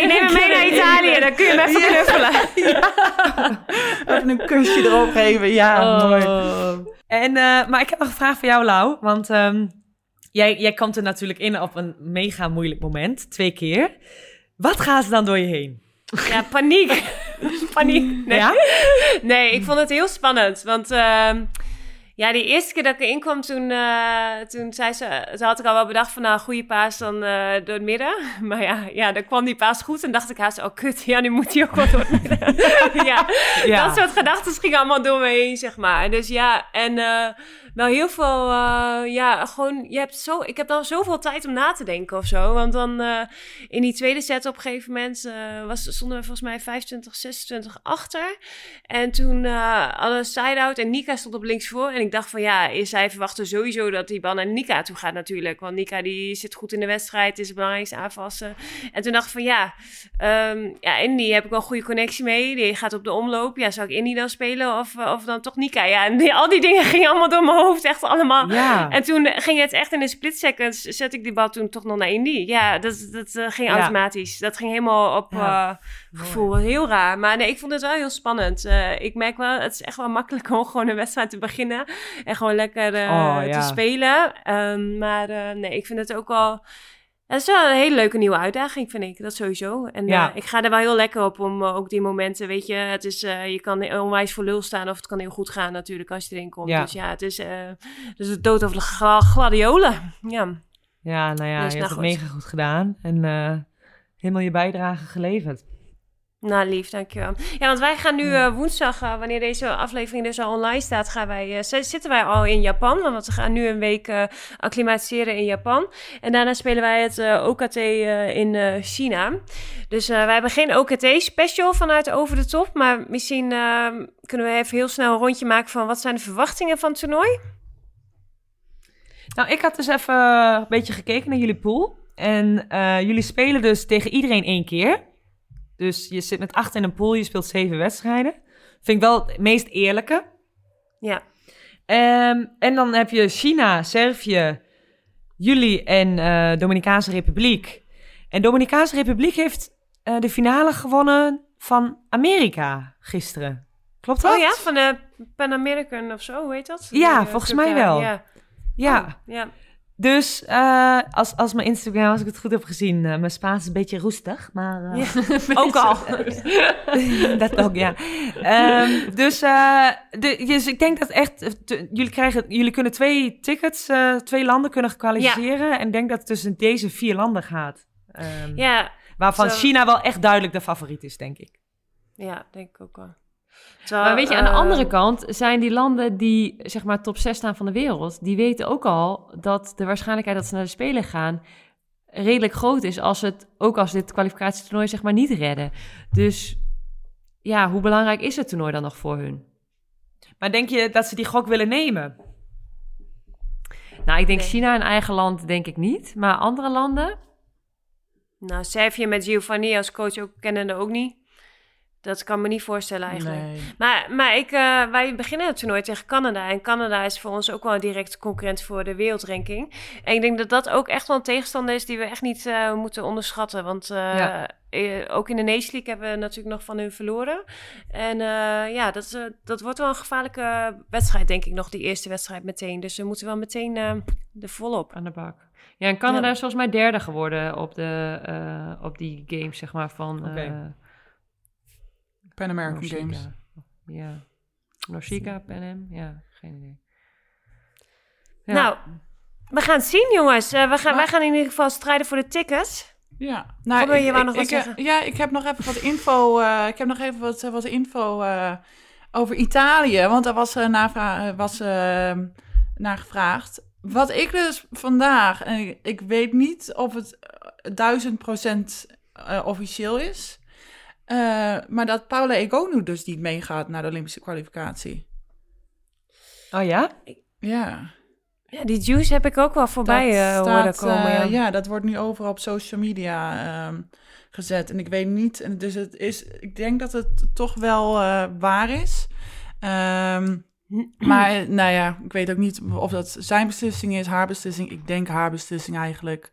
ik neem hem mee naar Italië, dan kun je hem even knuffelen. Even een kusje erop geven. Ja, Oh. mooi. En, eh, maar ik heb nog een vraag voor jou, Lau. Want ehm, jij, jij komt er natuurlijk in op een mega moeilijk moment. Twee keer. Wat gaat er dan door je heen? Ja, paniek. paniek. Nee. Ja? nee, ik vond het heel spannend. Want ehm, ja, die eerste keer dat ik erin kwam, toen, eh, toen, zei ze, toen had ik al wel bedacht van nou, goede paas dan eh, door het midden. Maar ja, ja, dan kwam die paas goed en dacht ik haast, oh kut, ja, nu moet hij ook wel door het midden. ja, Ja. dat soort gedachten gingen allemaal door me heen, zeg maar. Dus ja, en eh, wel heel veel, eh, ja, gewoon, je hebt zo, ik heb dan zoveel tijd om na te denken of zo. Want dan eh, in die tweede set op een gegeven moment eh, was, stonden we volgens mij 25, 26 achter. En toen hadden side-out en Nika stond op links voor. En ik dacht van ja, zij verwachten sowieso dat die bal naar Nika toe gaat natuurlijk. Want Nika die zit goed in de wedstrijd, is het belangrijkste aanvassen. En toen dacht ik van ja, ehm ja, Indy heb ik wel een goede connectie mee. Die gaat op de omloop. Ja, zou ik Indy dan spelen of, of dan toch Nika? Ja, en die- al die dingen gingen allemaal door mijn echt allemaal. Ja. En toen ging het echt in een split seconds, zet ik die bal toen toch nog naar Indy. Ja, dat, dat eh, ging automatisch. Dat ging helemaal op eh, gevoel. Heel raar. Maar nee, ik vond het wel heel spannend. Eh, ik merk wel, het is echt wel makkelijk om gewoon een wedstrijd te beginnen. En gewoon lekker Oh, te spelen. Ehm, maar nee, ik vind het ook wel... Het is wel een hele leuke nieuwe uitdaging, vind ik. Dat sowieso. En Ja. eh, ik ga er wel heel lekker op om eh, ook die momenten, weet je... Het is, eh, je kan onwijs voor lul staan of het kan heel goed gaan natuurlijk als je erin komt. Ja. Dus ja, het is, dus het dood of de gla- gladiolen. Ja. Ja, nou ja, Dus je nou hebt het mega goed gedaan. En helemaal je bijdrage geleverd. Nou, lief, dankjewel. Ja, want wij gaan nu eh, woensdag, eh, wanneer deze aflevering dus al online staat, gaan wij, eh, zitten wij al in Japan. Want we gaan nu een week acclimatiseren in Japan. En daarna spelen wij het OKT in China. Dus wij hebben geen OKT-special vanuit Over de Top. Maar misschien eh, kunnen we even heel snel een rondje maken van wat zijn de verwachtingen van het toernooi? Nou, ik had dus even een beetje gekeken naar jullie pool. En jullie spelen dus tegen iedereen één keer. Dus je zit met acht in een pool, je speelt zeven wedstrijden. Vind ik wel het meest eerlijke. Ja. Ehm, en dan heb je China, Servië, jullie en eh Dominicaanse Republiek. En Dominicaanse Republiek heeft eh, de finale gewonnen van Amerika gisteren. Klopt dat? Oh ja, van de Pan American of zo, hoe heet dat? Ja, Die, eh, volgens mij wel. Ja. Ja. Oh, ja. Dus eh, als, als mijn Instagram, als ik het goed heb gezien, eh, mijn Spaans is een beetje roestig, maar... eh, Ook al. dat ook, ja. Ehm, dus, de, dus ik denk dat echt, te- jullie, krijgen, jullie kunnen twee tickets, twee landen kunnen kwalificeren. En ik denk dat het tussen deze vier landen gaat. Ehm, Ja, waarvan zo- China wel echt duidelijk de favoriet is, denk ik. ja, denk ik ook wel. Terwijl, Maar weet je, aan de eh, andere kant zijn die landen die zeg maar top 6 staan van de wereld, die weten ook al dat de waarschijnlijkheid dat ze naar de Spelen gaan redelijk groot is als het ook als dit kwalificatietoernooi zeg maar niet redden. Dus ja, hoe belangrijk is het toernooi dan nog voor hun? Maar denk je dat ze die gok willen nemen? Nou, ik denk Nee. China een eigen land denk ik niet, maar andere landen. Nou, Servië met Giovanni als coach ook kennende ook niet. Dat kan me niet voorstellen eigenlijk. Nee. Maar, maar ik, eh, wij beginnen het toernooi tegen Canada. En Canada is voor ons ook wel een directe concurrent voor de wereldranking. En ik denk dat dat ook echt wel een tegenstander is die we echt niet eh, moeten onderschatten. Want eh, Ja. ook in de Nation League hebben we natuurlijk nog van hun verloren. En eh, ja, dat, is, dat wordt wel een gevaarlijke wedstrijd, denk ik nog, die eerste wedstrijd meteen. Dus we moeten wel meteen eh er volop. Aan de bak. Ja, en Canada Ja. is volgens mij derde geworden op, de, eh, op die games, zeg maar, van Oké. Eh, Pan American. Games. Ja. Norsika, Pan Am? Ja, geen idee. Ja. Nou, we gaan het zien, jongens. Eh, we gaan, Maar- wij gaan in ieder geval strijden voor de tickets. Ja, Robin, je wou nog wat ik, zeggen? Ja, ik heb nog even wat info. eh, ik heb nog even wat, wat info eh, over Italië. Want daar was, eh, navra- eh, was eh, naar gevraagd. Wat ik dus vandaag, en ik, ik weet niet of het eh, duizend procent eh, officieel is. Eh, maar dat Paula Egonu dus niet meegaat naar de Olympische kwalificatie. Oh ja? Ja. Ja, die juice heb ik ook wel voorbij Dat eh, horen staat, komen. eh, ja. ja, dat wordt nu overal op social media ehm, gezet. En ik weet niet, dus het is, ik denk dat het toch wel eh, waar is. Ehm, maar nou ja, ik weet ook niet of dat zijn beslissing is, haar beslissing. Ik denk haar beslissing eigenlijk.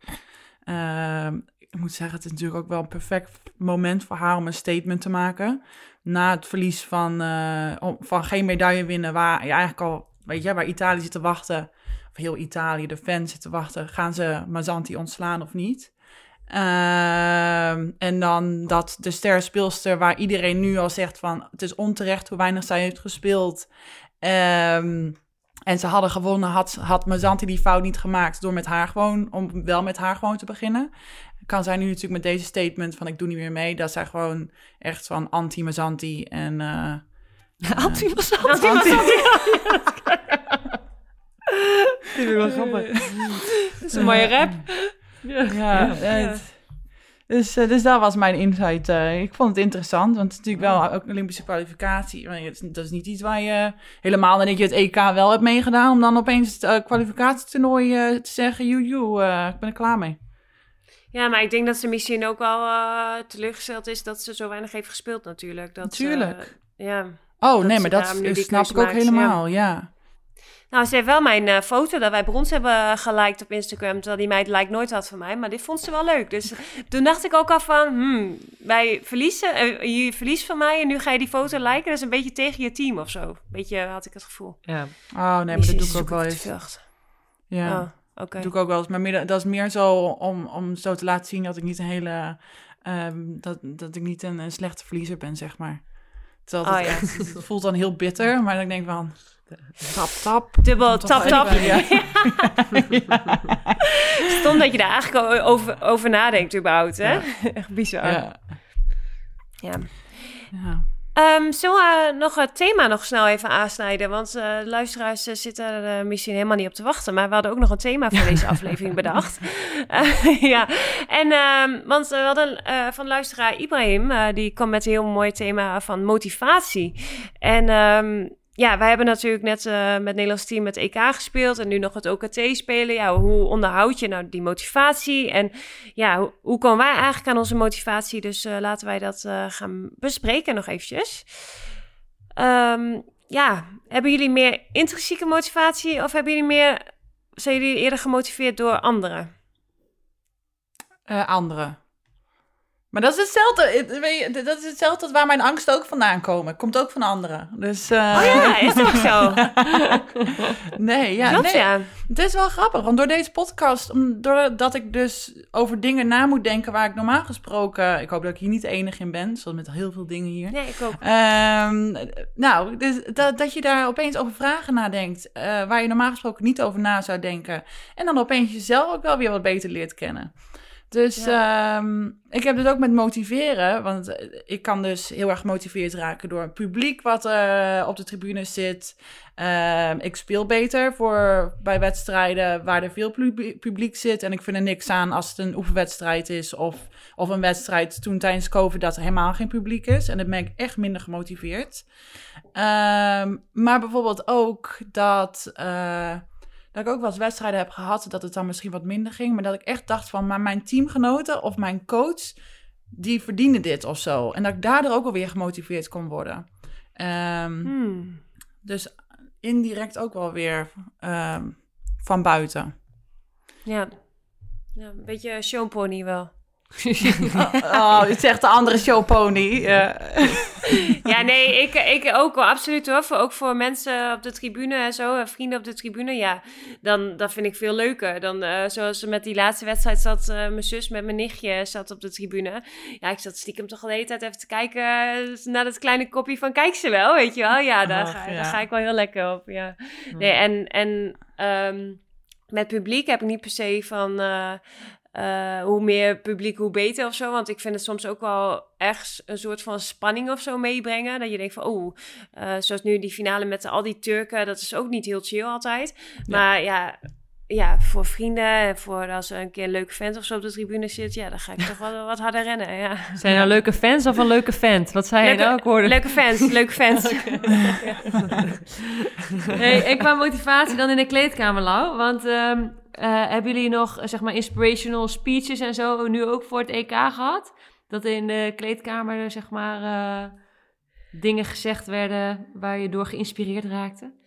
Ehm, ik moet zeggen, het is natuurlijk ook wel een perfect moment voor haar om een statement te maken. Na het verlies van, eh, van geen medaille winnen, waar je eigenlijk al, weet je, waar Italië zit te wachten of heel Italië, de fans zitten wachten, gaan ze Mazzanti ontslaan of niet? Ehm, en dan dat de sterspeelster, waar iedereen nu al zegt van het is onterecht hoe weinig zij heeft gespeeld. Ehm, en ze hadden gewonnen, had, had Mazzanti die fout niet gemaakt door met haar gewoon, om wel met haar gewoon te beginnen. Kan zij nu natuurlijk met deze statement van ik doe niet meer mee, dat zij gewoon echt van anti-Mazzanti en... eh, vind ik wel grappig. Dat is een mooie rap. Ja, het- Dus, eh, dus dat was mijn insight. eh. ik vond het interessant, want het is natuurlijk wel ook een Olympische kwalificatie. Maar het is- Dat is niet iets waar je helemaal nadat je het EK wel hebt meegedaan... om dan opeens het eh, kwalificatietoernooi eh, te zeggen... joe, joe, eh, ik ben er klaar mee. Ja, maar ik denk dat ze misschien ook wel eh, teleurgesteld is dat ze zo weinig heeft gespeeld natuurlijk. Dat, ze, Tuurlijk. ja. Oh, Dat nee, maar dat snap ik ook maakt, helemaal, ja. Nou, ze heeft wel mijn eh, foto dat wij brons hebben geliked op Instagram. Terwijl die meid like nooit had van mij. Maar dit vond ze wel leuk. Dus toen dacht ik ook al van... Hmm, wij verliezen, eh, je verliest van mij en nu ga je die foto liken. Dat is een beetje tegen je team of zo. Beetje had ik het gevoel. Ja. Oh, nee, maar dat doe ik ook wel te eens. Ja. Oh, oké. Dat doe ik ook wel eens. Maar meer, dat is meer zo om, om zo te laten zien dat ik niet een hele... ehm, dat, dat ik niet een, een slechte verliezer ben, zeg maar. Terwijl het, Oh, ja. echt- het voelt dan heel bitter, maar dan denk ik van... Tap, tap. Dubbel tap tap. ja. Stom dat je daar eigenlijk over, over nadenkt überhaupt, hè? Echt bizar. Ja. Ja. Ehm, zullen we nog het thema nog snel even aansnijden? Want eh, de luisteraars eh, zitten er misschien helemaal niet op te wachten. Maar we hadden ook nog een thema voor deze aflevering bedacht. Eh, ja, en ehm, want we hadden eh, van luisteraar Ibrahim, eh, die kwam met een heel mooi thema van motivatie. En ehm, ja, wij hebben natuurlijk net eh, met Nederlands team het EK gespeeld en nu nog het OKT spelen. Ja, hoe onderhoud je nou die motivatie? En ja, hoe, hoe komen wij eigenlijk aan onze motivatie? Dus eh, laten wij dat eh, gaan bespreken nog eventjes. Ehm, ja, hebben jullie meer intrinsieke motivatie of hebben jullie meer, zijn jullie eerder gemotiveerd door anderen? Anderen. Maar dat is hetzelfde. Dat is hetzelfde waar mijn angsten ook vandaan komen. Komt ook van anderen. Dus. eh, Oh ja, is dat ook zo? Nee, ja. Klopt, nee. ja. Het is wel grappig, want door deze podcast, doordat ik dus over dingen na moet denken waar ik normaal gesproken, ik hoop dat ik hier niet de enige in ben, zoals met heel veel dingen hier. Nee, ik ook. Ehm, nou, dus dat, dat je daar opeens over vragen nadenkt, eh waar je normaal gesproken niet over na zou denken. En dan opeens jezelf ook wel weer wat beter leert kennen. Dus ehm, ik heb het ook met motiveren, want eh, ik kan dus heel erg gemotiveerd raken door het publiek wat eh, op de tribune zit. Ehm, ik speel beter voor, bij wedstrijden waar er veel publiek, zit. En ik vind er niks aan als het een oefenwedstrijd is of, of een wedstrijd toen tijdens COVID dat er helemaal geen publiek is. En dan ben ik echt minder gemotiveerd. Ehm, maar bijvoorbeeld ook dat, eh, dat ik ook wel eens wedstrijden heb gehad dat het dan misschien wat minder ging. Maar dat ik echt dacht van, maar mijn teamgenoten of mijn coach die verdienen dit of zo. En dat ik daardoor ook alweer gemotiveerd kon worden. Ehm, Hmm. Dus indirect ook wel weer ehm, van buiten. Ja. ja, een beetje showpony wel. Oh, je zegt de andere showpony. Eh, Ja, nee, ik, ik ook wel, absoluut hoor. Voor, ook voor mensen op de tribune en zo, eh, vrienden op de tribune, ja. Dan, dat vind ik veel leuker. Dan eh, zoals met die laatste wedstrijd zat mijn zus met mijn nichtje zat op de tribune. Ja, ik zat stiekem toch al de hele tijd even te kijken naar dat kleine kopje van kijk ze wel, weet je wel. Ja, daar, Ach, ga, ja. daar ga ik wel heel lekker op, ja. Nee, en, en ehm, met publiek heb ik niet per se van... eh, hoe meer publiek, hoe beter of zo. Want ik vind het soms ook wel ergens een soort van spanning of zo meebrengen. Dat je denkt van, oh, zoals nu die finale met al die Turken, dat is ook niet heel chill altijd. Maar ja, ja, voor vrienden en voor als er een keer een leuke vent of zo op de tribune zit, ja, dan ga ik toch wel wat harder rennen. Ja. Zijn nou leuke fans of een leuke vent? Wat zei je nou? Ik hoorde... leuke fans, leuke fans. Hey, en qua motivatie dan in de kleedkamer, Lau. Want ehm, eh, hebben jullie nog, eh, zeg maar, inspirational speeches en zo nu ook voor het EK gehad? Dat in de kleedkamer, eh, zeg maar, eh, dingen gezegd werden waar je door geïnspireerd raakte?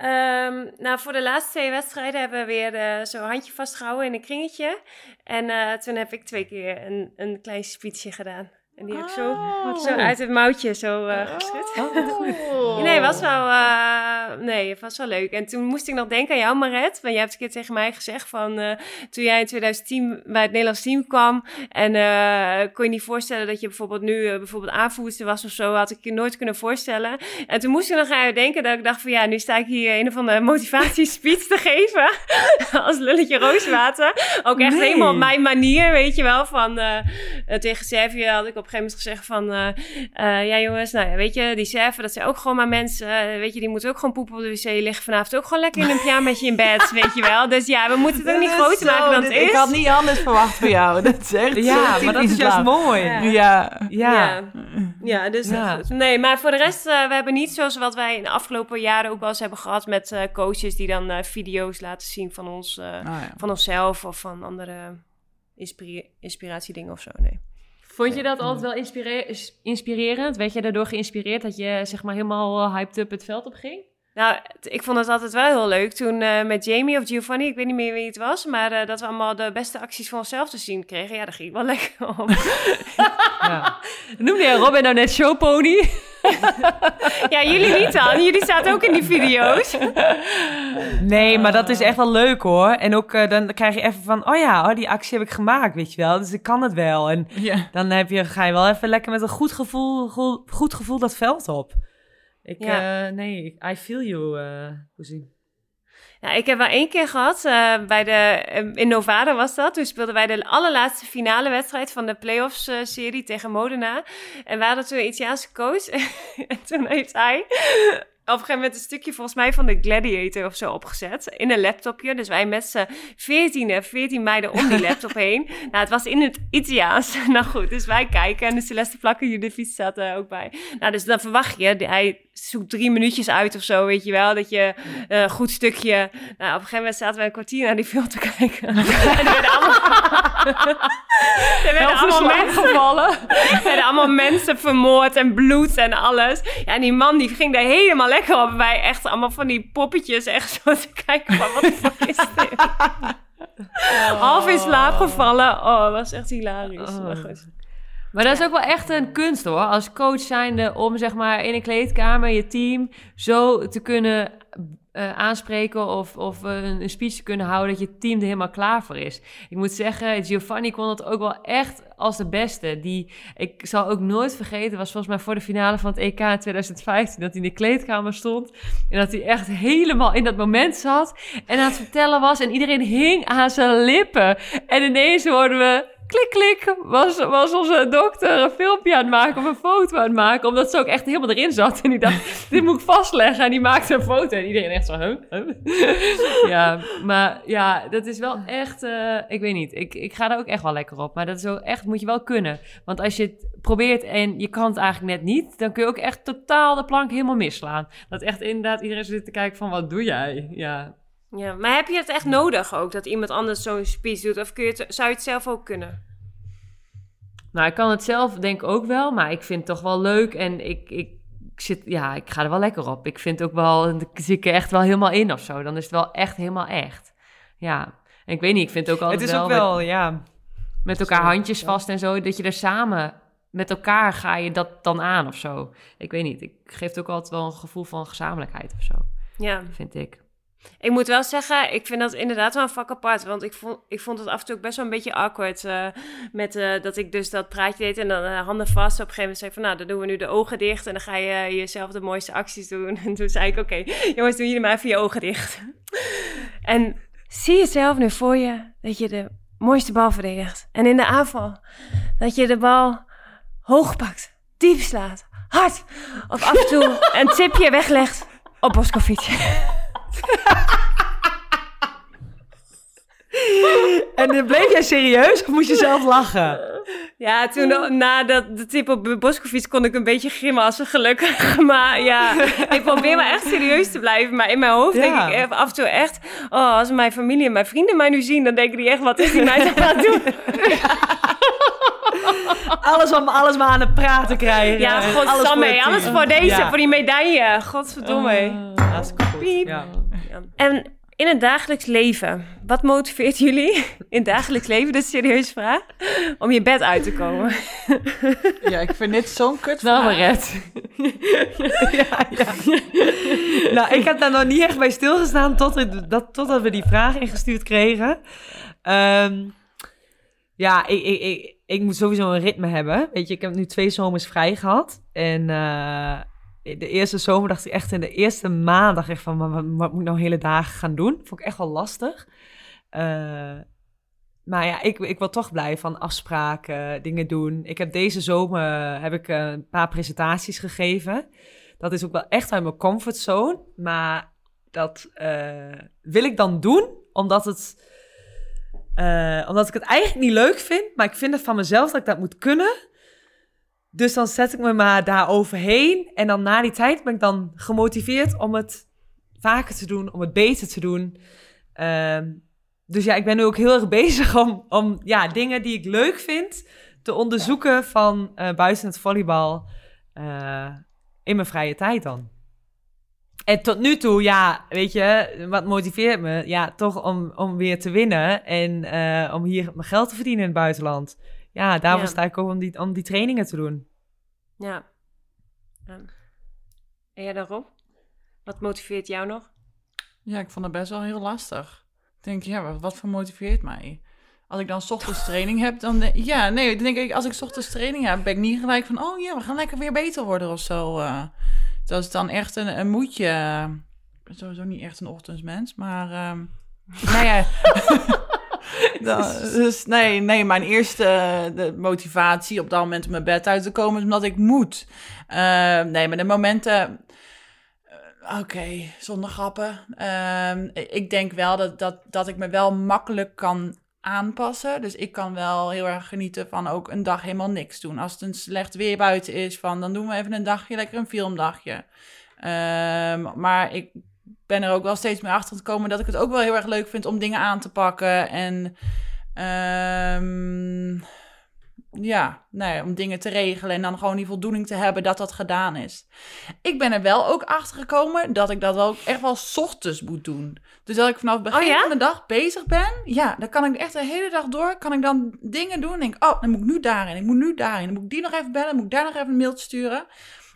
Ehm, nou, voor de laatste twee wedstrijden hebben we weer eh, zo'n handje vastgehouden in een kringetje. En eh, toen heb ik twee keer een, een klein speechje gedaan. En die heb ik zo, zo uit het mouwtje zo eh geschud. Oh. Nee, was wel, eh, nee, het was wel leuk. En toen moest ik nog denken aan jou, Maret. Want jij hebt een keer tegen mij gezegd van... eh, toen jij in 2010 bij het Nederlands team kwam... en eh, kon je niet voorstellen dat je bijvoorbeeld nu eh, bijvoorbeeld aanvoerster was of zo... had ik je nooit kunnen voorstellen. En toen moest ik nog aan jou denken dat ik dacht van... ja, nu sta ik hier een of andere motivatiespeech te geven... als lulletje rooswater. Ook echt Nee. helemaal op mijn manier, weet je wel. Van, tegen Servië had ik op gegeven moment gezegd van... eh, eh, ja jongens, nou ja, weet je, die Serven, dat zijn ook gewoon maar mensen. weet je, die moeten ook gewoon poepen op de wc liggen vanavond. Ook gewoon lekker in een pyjamaatje in bed, weet je wel. Dus ja, we moeten het ook niet groter maken dan het is. Ik had niet anders verwacht van jou. Dat is echt Ja, zo maar dat is juist mooi. Ja. Ja. Ja. Dus. Nee, maar voor de rest, eh, we hebben niet zoals wat wij in de afgelopen jaren ook wel eens hebben gehad met eh, coaches die dan eh, video's laten zien van, ons, eh, Oh, ja. van onszelf of van andere inspira inspiratiedingen of zo. Nee. Vond je dat altijd wel inspire- inspirerend? Werd je daardoor geïnspireerd dat je, zeg maar, helemaal eh, hyped up het veld op ging? Nou, ik vond het altijd wel heel leuk toen eh, met Jamie of Giovanni, ik weet niet meer wie het was, maar eh, dat we allemaal de beste acties van onszelf te zien kregen. Ja, daar ging ik wel lekker om. Ja. Noemde jij Robin nou net showpony? ja, jullie niet dan. Jullie zaten ook in die video's. Nee, maar dat is echt wel leuk hoor. En ook eh, dan krijg je even van, oh ja, oh, die actie heb ik gemaakt, weet je wel. Dus ik kan het wel. En Ja. dan heb je, ga je wel even lekker met een goed gevoel, go- goed gevoel dat veld op. Ik, Ja. eh, nee, I feel you, eh Poesie. Ja, ik heb wel één keer gehad, eh, bij de, eh, in Novara was dat. Toen speelden wij de allerlaatste finale wedstrijd van de playoffs eh, serie tegen Modena. En we hadden toen een Italiaanse coach. en toen heeft hij op een gegeven moment een stukje volgens mij van de Gladiator of zo opgezet. In een laptopje. Dus wij met z'n veertien, veertien meiden om die laptop heen. Nou, het was in het Italiaans. nou goed, dus wij kijken. En de Celeste Plakker, jullie fiets staat er ook bij. Nou, dus dan verwacht je, hij zoekt drie minuutjes uit of zo, weet je wel. Dat je eh, een goed stukje... Nou, op een gegeven moment zaten we een kwartier naar die film te kijken. en er werden allemaal... er werden allemaal mensen gevallen. er werden allemaal mensen vermoord en bloed en alles. Ja, en die man die ging daar helemaal lekker op. Wij echt allemaal van die poppetjes echt zo te kijken van, wat de fuck is dit? Half in slaap gevallen. Oh, dat was echt hilarisch. Oh. Maar goed. Maar dat is ook wel echt een kunst hoor. Als coach zijnde om zeg maar in een kleedkamer je team zo te kunnen eh, aanspreken of, of eh, een, een speech te kunnen houden dat je team er helemaal klaar voor is. Ik moet zeggen, Giovanni kon het ook wel echt als de beste. Die, ik zal ook nooit vergeten, was volgens mij voor de finale van het EK in 2015, dat hij in de kleedkamer stond en dat hij echt helemaal in dat moment zat en aan het vertellen was en iedereen hing aan zijn lippen. En ineens hoorden we klik, klik, was, was onze dokter een filmpje aan het maken of een foto aan het maken, omdat ze ook echt helemaal erin zat. En die dacht, dit moet ik vastleggen. En die maakte een foto en iedereen echt zo, huh? Ja, maar ja, dat is wel echt, eh, ik weet niet, ik, ik ga daar ook echt wel lekker op. Maar dat is ook echt, moet je wel kunnen. Want als je het probeert en je kan het eigenlijk net niet, dan kun je ook echt totaal de plank helemaal misslaan. Dat echt inderdaad iedereen zit te kijken van, wat doe jij? Ja, Ja, maar heb je het echt nodig ook, dat iemand anders zo'n speech doet? Of kun je het, zou je het zelf ook kunnen? Nou, ik kan het zelf denk ik ook wel, maar ik vind het toch wel leuk en ik, ik, ik zit, ja, ik ga er wel lekker op. Ik vind ook wel, dan zit ik er echt wel helemaal in of zo. Dan is het wel echt helemaal echt. Ja, en ik weet niet, ik vind het ook altijd Het is ook met- wel, ja. met elkaar handjes vast en zo, dat je er samen met elkaar ga je dat dan aan of zo. Ik weet niet, ik geeft ook altijd wel een gevoel van gezamenlijkheid of zo, Ja. vind ik. Ik moet wel zeggen, ik vind dat inderdaad wel een vak apart. Want ik vond, ik vond het af en toe ook best wel een beetje awkward. eh, met eh, dat ik dus dat praatje deed en dan eh, handen vast. Op een gegeven moment zei ik van, nou, dan doen we nu de ogen dicht. En dan ga je jezelf de mooiste acties doen. En toen zei ik, oké, jongens, doen jullie maar even je ogen dicht. en zie jezelf nu voor je dat je de mooiste bal verdedigt. En in de aanval, dat je de bal hoog pakt, diep slaat, hard. Of af en toe een tipje weglegt op Boskovic. En dan bleef jij serieus of moest je zelf lachen? Ja, toen na dat de tip op Boskovic kon ik een beetje grimassen, gelukkig. Maar ja, ik probeer maar echt serieus te blijven. Maar in mijn hoofd Ja. denk ik af en toe echt... Oh, als mijn familie en mijn vrienden mij nu zien... dan denken die echt, wat is die meid aan het doen? Alles om alles maar aan het praten krijgen. Ja, alles godsamme, alles team. voor deze, Ja. voor die medaille. Godverdomme. Ah, hartstikke goed. Ja. En in het dagelijks leven, wat motiveert jullie in het dagelijks leven, dat is een serieuze vraag, om je bed uit te komen? Ja, ik vind dit zo'n kut Nou, vraag. Maret. ja, ja. nou, ik heb daar nog niet echt bij stilgestaan tot, het- dat, totdat we die vraag ingestuurd kregen. Ehm, ja, ik, ik, ik, ik moet sowieso een ritme hebben. Weet je, ik heb nu twee zomers vrij gehad. En eh, de eerste zomer dacht ik echt in de eerste maand dacht ik echt van, wat, moet ik nou hele dagen gaan doen? Vond ik echt wel lastig. Eh, maar ja, ik, ik wil toch blij van afspraken, dingen doen. Ik heb deze zomer heb ik eh, een paar presentaties gegeven. Dat is ook wel echt uit mijn comfortzone. Maar dat eh, wil ik dan doen, omdat, het, omdat ik het eigenlijk niet leuk vind. Maar ik vind het van mezelf dat ik dat moet kunnen. Dus dan zet ik me maar daar overheen. En dan na die tijd ben ik dan gemotiveerd om het vaker te doen, om het beter te doen. Ehm, dus ja, ik ben nu ook heel erg bezig om, om ja, dingen die ik leuk vind te onderzoeken van eh, buiten het volleybal eh, in mijn vrije tijd dan. En tot nu toe, ja, weet je, wat motiveert me? Ja, toch om, om weer te winnen en eh, om hier mijn geld te verdienen in het buitenland. Ja, daarvoor Ja. sta ik ook om die, om die trainingen te doen. Ja. En jij daarop? Wat motiveert jou nog? Ja, ik vond het best wel heel lastig. Ik denk, ja, wat, wat voor motiveert mij? Als ik dan 's ochtends training heb, dan... de- ja, nee, dan denk ik, als ik 's ochtends training heb, ben ik niet gelijk van... Oh ja, we gaan lekker weer beter worden of zo. eh. dat is dan echt een, een moedje. Ik ben sowieso niet echt een ochtendsmens, maar... ehm nou ja... Dan- dus nee, nee, mijn eerste eh, de motivatie op dat moment om mijn bed uit te komen is omdat ik moet. Eh, nee, maar de momenten. eh, Oké, zonder grappen. Ehm, ik denk wel dat, dat, dat ik me wel makkelijk kan aanpassen. Dus ik kan wel heel erg genieten van ook een dag helemaal niks doen. Als het een slecht weer buiten is, van, dan doen we even een dagje, lekker een filmdagje. Ehm, maar ik ben er ook wel steeds meer achter gekomen dat ik het ook wel heel erg leuk vind om dingen aan te pakken. En ehm, ja, nee, om dingen te regelen en dan gewoon die voldoening te hebben dat dat gedaan is. Ik ben er wel ook achter gekomen dat ik dat wel echt wel ochtends moet doen. Dus dat ik vanaf het begin Oh ja? van de dag bezig ben, ja, dan kan ik echt de hele dag door, kan ik dan dingen doen. En denk, oh, dan moet ik nu daarin, ik moet nu daarin, dan moet ik die nog even bellen, dan moet ik daar nog even een mailtje sturen.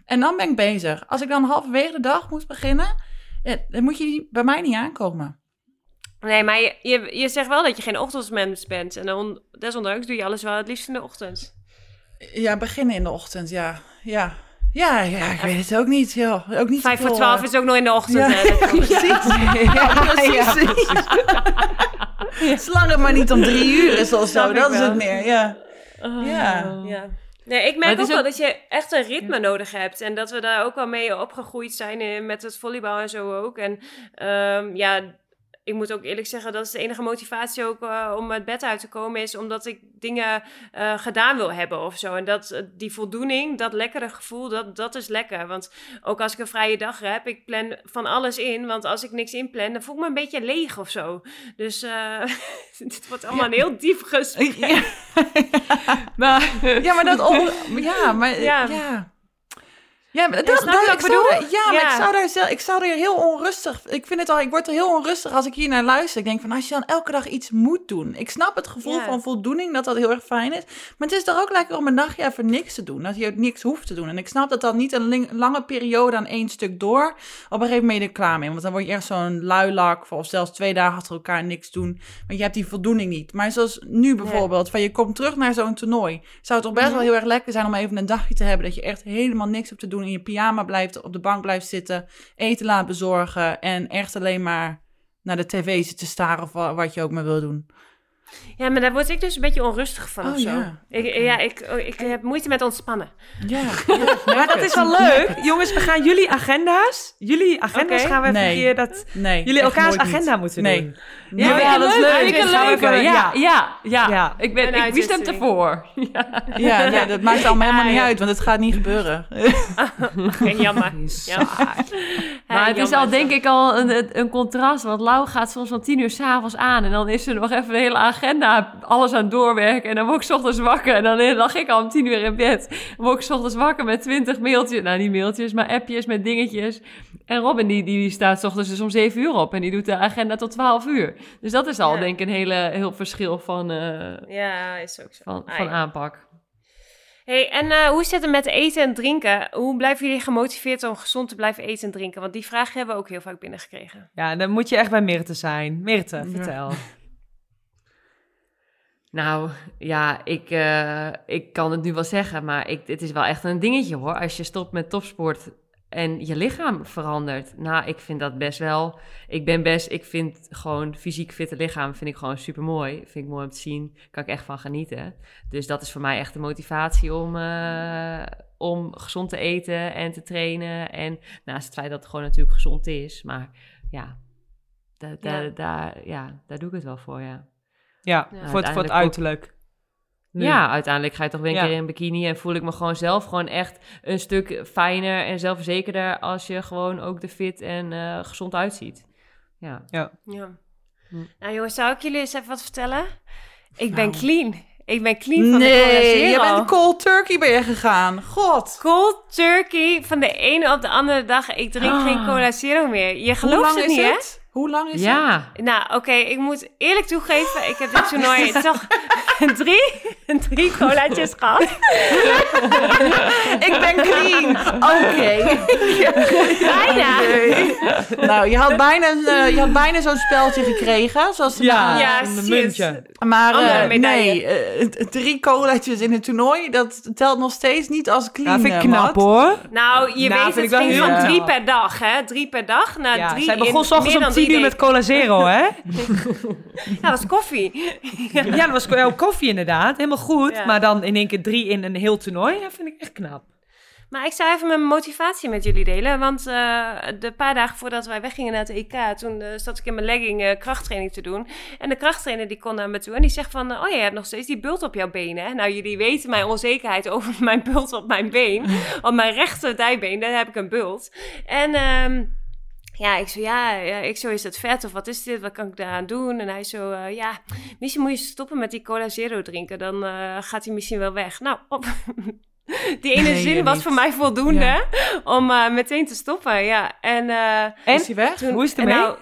En dan ben ik bezig. Als ik dan halverwege de dag moet beginnen, ja, dan moet je bij mij niet aankomen. Nee, maar je, je, je zegt wel dat je geen ochtendmens bent. En dan, desondanks doe je alles wel het liefst in de ochtend. Ja, beginnen in de ochtend, ja. Ja, ja, ja ik weet het ook niet. joh. ook niet Vijf voor twaalf eh, is ook nog in de ochtend. Ja, hè, dat- precies. Ja, precies. Zolang het maar niet om drie uur is zo, dat is het meer, ja. Ja. Ja. Nee, ik merk ook wel dat je echt een ritme nodig hebt. En dat we daar ook wel mee opgegroeid zijn in, met het volleybal en zo ook. En ehm, ja, ik moet ook eerlijk zeggen, dat is de enige motivatie ook eh, om het bed uit te komen, is omdat ik dingen eh, gedaan wil hebben of zo. En dat, eh, die voldoening, dat lekkere gevoel, dat, dat is lekker. Want ook als ik een vrije dag heb, ik plan van alles in. Want als ik niks inplan, dan voel ik me een beetje leeg of zo. Dus dit wordt allemaal een heel diep gesprek. Ja. Maar, Ja, maar dat. Ja, maar... Ja. Ja. Maar dat, dat- ik zou daar- ja, maar ik zou daar zelf, ik zou er heel onrustig. Ik vind het al, ik word er heel onrustig als ik hier naar luister. Ik denk van als je dan elke dag iets moet doen. Ik snap het gevoel Ja. van voldoening dat dat heel erg fijn is, maar het is toch ook lekker om een dagje even niks te doen, dat je niks hoeft te doen. En ik snap dat dat niet een lange periode aan één stuk door. Op een gegeven moment ben je er klaar mee, want dan word je echt zo'n luilak of zelfs twee dagen achter elkaar niks doen, want je hebt die voldoening niet. Maar zoals nu bijvoorbeeld, van je komt terug naar zo'n toernooi, zou het toch best wel heel erg lekker zijn om even een dagje te hebben dat je echt helemaal niks hebt te doen in je pyjama blijft op de bank blijft zitten, eten laat bezorgen en echt alleen maar naar de tv zit te staren of wa- wat je ook maar wil doen. Ja, maar daar word ik dus een beetje onrustig van Oh, of zo. ja. Ik, ja, ik, ik heb moeite met ontspannen. Ja, Maar dat is wel leuk. Jongens, we gaan jullie agenda's, jullie agenda's gaan we even Nee. een keer dat Nee. jullie elkaars niet. agenda moeten Nee. doen. Ja, Ja, dat is leuk. Ik een. Ja, ja, ja. Ja. Ik, ben, Een ik, wie stemt ervoor? Ja. Ja, nee, dat maakt allemaal helemaal niet uit, want het gaat niet gebeuren. Oké, jammer. Maar het is al denk ik al een, een- een contrast. Want Lau gaat soms van tien uur s'avonds aan. En dan is er nog even de hele agenda, alles aan het doorwerken. En dan word ik 's ochtends wakker. En dan lag ik al om tien uur in bed. Dan word ik 's ochtends wakker met twintig mailtjes. Nou, niet mailtjes, maar appjes met dingetjes. En Robin, die, die staat 's ochtends dus om zeven uur op. En die doet de agenda tot twaalf uur. Dus dat is al Ja. denk ik een hele, heel verschil van, eh, Ja, is ook zo. van, Ah, van ja. aanpak. Hey, en eh, hoe zit het met eten en drinken? Hoe blijven jullie gemotiveerd om gezond te blijven eten en drinken? Want die vraag hebben we ook heel vaak binnengekregen. Ja, dan moet je echt bij Mirte zijn. Mirte, vertel. Nou, ja, ik, eh, ik kan het nu wel zeggen, maar ik, het is wel echt een dingetje hoor. Als je stopt met topsport en je lichaam verandert. Nou, ik vind dat best wel. Ik ben best, ik vind gewoon fysiek fitte lichaam vind ik gewoon super mooi. Vind ik mooi om te zien, kan ik echt van genieten. Dus dat is voor mij echt de motivatie om, eh, om gezond te eten en te trainen. En naast het feit dat het gewoon natuurlijk gezond is, maar ja, da, da, Ja. Daar, ja daar doe ik het wel voor, ja. Ja, Ja, voor, het, voor het uiterlijk. Nu. Ja, uiteindelijk ga je toch weer een Ja. keer in bikini en voel ik me gewoon zelf gewoon echt een stuk fijner en zelfverzekerder als je gewoon ook er fit en eh, gezond uitziet. Ja. Ja. Hm. Nou jongens, zou ik jullie eens even wat vertellen? Ik Nou. ben clean. Ik ben clean van de Nee, Cola je bent cold turkey ben je gegaan. God. Cold turkey van de ene op de andere dag. Ik drink Ah. geen Cola Zero meer. Je gelooft het niet, hè? Het? Hoe lang is het? Ja. Nou, oké, ik moet eerlijk toegeven, ik heb dit toernooi toch drie, drie colaatjes gehad. Ik ben clean. Oké. Bijna. Nee. Nou, je had bijna, eh, je had bijna zo'n speltje gekregen, zoals de Ja. Ja, een muntje. het. Maar eh, nee, eh, drie colaatjes in het toernooi, dat telt nog steeds niet als clean. Ja, vind ik knap hoor. Nou, je Nou, weet, het ik wel ging van drie per dag, hè? Drie per dag naar Ja, drie zij in begon s ochtends om tien uur met. Cola Zero, hè? Ja, dat was koffie. Ja, dat was jouw koffie inderdaad. Helemaal goed. Ja. Maar dan in één keer drie in een heel toernooi. Dat vind ik echt knap. Maar ik zou even mijn motivatie met jullie delen. Want eh, de paar dagen voordat wij weggingen naar het EK, toen eh, zat ik in mijn legging eh, krachttraining te doen. En de krachttrainer die kon naar me toe en die zegt van, oh je hebt nog steeds die bult op jouw benen. hè? Nou, jullie weten mijn onzekerheid over mijn bult op mijn been. op mijn rechter dijbeen, daar heb ik een bult. En... ehm, ja, ik zo, ja, ja, ik zo, is dat vet of wat is dit? Wat kan ik daaraan doen? En hij zo, eh, ja, misschien moet je stoppen met die cola zero drinken. Dan eh, gaat hij misschien wel weg. Nou, op, die ene Nee, zin was niet. voor mij voldoende Ja. om eh, meteen te stoppen. Ja, en, En? Is hij weg? toen, Hoe is het ermee? Nou,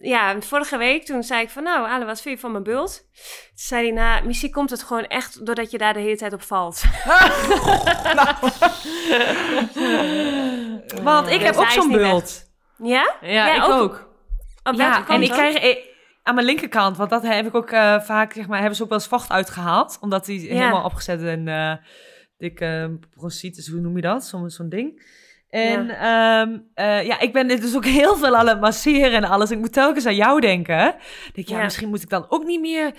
ja, vorige week toen zei ik van, nou, Ale, wat vind je van mijn bult? Toen zei hij, nou, misschien komt het gewoon echt doordat je daar de hele tijd op valt. Want ik heb ook zo'n bult. Ja? Ja, ik ook? ook. Op Ja, en ik krijg eh, aan mijn linkerkant, want dat heb ik ook eh, vaak, zeg maar, hebben ze ook wel eens vocht uitgehaald. Omdat die helemaal opgezet en eh dikke bronchitis, hoe noem je dat? Zo'n zo'n ding. En ja. ja, ik ben dit dus ook heel veel aan het masseren en alles. Ik moet telkens aan jou denken. Ik denk, ja, Ja. misschien moet ik dan ook niet meer,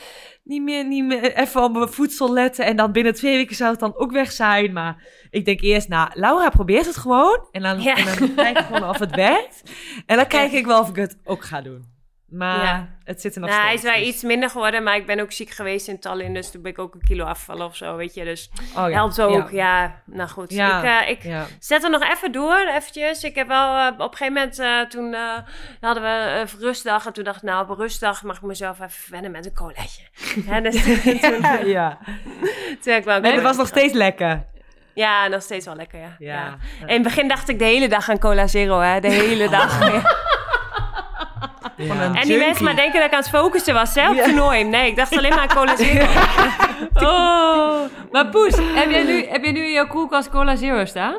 niet meer, niet meer even op mijn voedsel letten. En dan binnen twee weken zou het dan ook weg zijn. Maar ik denk eerst, nou, Laura probeert het gewoon. En dan, Ja. en dan kijk ik gewoon of het werkt. En dan kijk ik wel of ik het ook ga doen. Maar Ja. het zit er nog Nou, hij steeds. is wel dus- iets minder geworden, maar ik ben ook ziek geweest in Tallinn. Dus toen ben ik ook een kilo afgevallen of zo, weet je. Dus Oh, ja. helpt ook, Ja. ja. Nou goed, ik, eh, ik zet er nog even door, eventjes. Ik heb wel eh, op een gegeven moment, eh, toen hadden we een rustdag. En toen dacht ik, nou, op een rustdag mag ik mezelf even verwennen met een colaatje. Dus toen, Ja, toen ik wel En het was nog steeds lekker. Ja, nog steeds wel lekker, ja. Ja. ja. In het begin dacht ik de hele dag aan Cola Zero, hè. De hele dag. Ja. Van een En die junkie. mensen maar denken dat ik aan het focussen was, hè, op het toernooi. Nee, ik dacht alleen maar aan Cola Zero. Oh, maar Poes, heb jij nu, heb jij nu in jouw koelkast Cola Zero staan?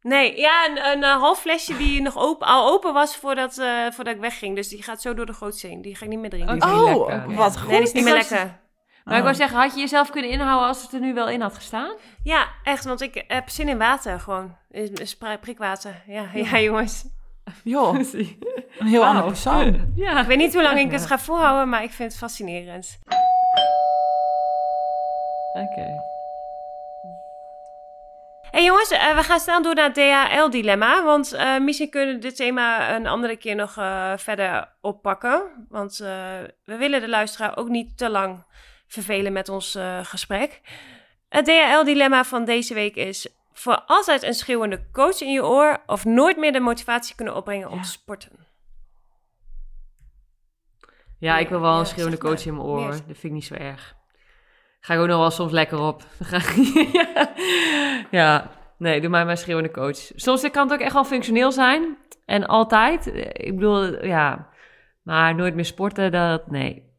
Nee, ja, een, een, eh, half flesje die nog open, al open was voordat, eh, voordat ik wegging. Dus die gaat zo door de gootse heen. Die ga ik niet meer drinken. Oh, wat goed. Nee, die is niet meer was- lekker. Maar ik Oh. wou zeggen, had je jezelf kunnen inhouden als het er nu wel in had gestaan? Ja, echt, want ik heb zin in water gewoon. Is- is pri- Prikwater. Ja, ja, jongens. Joh, een heel ander persoon. Ja. Ik weet niet hoe lang ik het ga volhouden, maar ik vind het fascinerend. Oké. hey, jongens, eh, we gaan snel door naar het DHL-dilemma. Want eh, misschien kunnen we dit thema een andere keer nog eh, verder oppakken. Want eh, we willen de luisteraar ook niet te lang vervelen met ons eh, gesprek. Het DHL-dilemma van deze week is... voor altijd een schreeuwende coach in je oor... of nooit meer de motivatie kunnen opbrengen om te sporten. Ja, ik wil wel Ja, een schreeuwende maar. coach in mijn oor. Dat vind ik niet zo erg. Ga ik ook nog wel soms lekker op. Dan ga ik- ja. ja, nee, doe mij maar schreeuwende coach. Soms kan het ook echt wel functioneel zijn. En altijd. Ik bedoel, ja. Maar nooit meer sporten, dat, nee.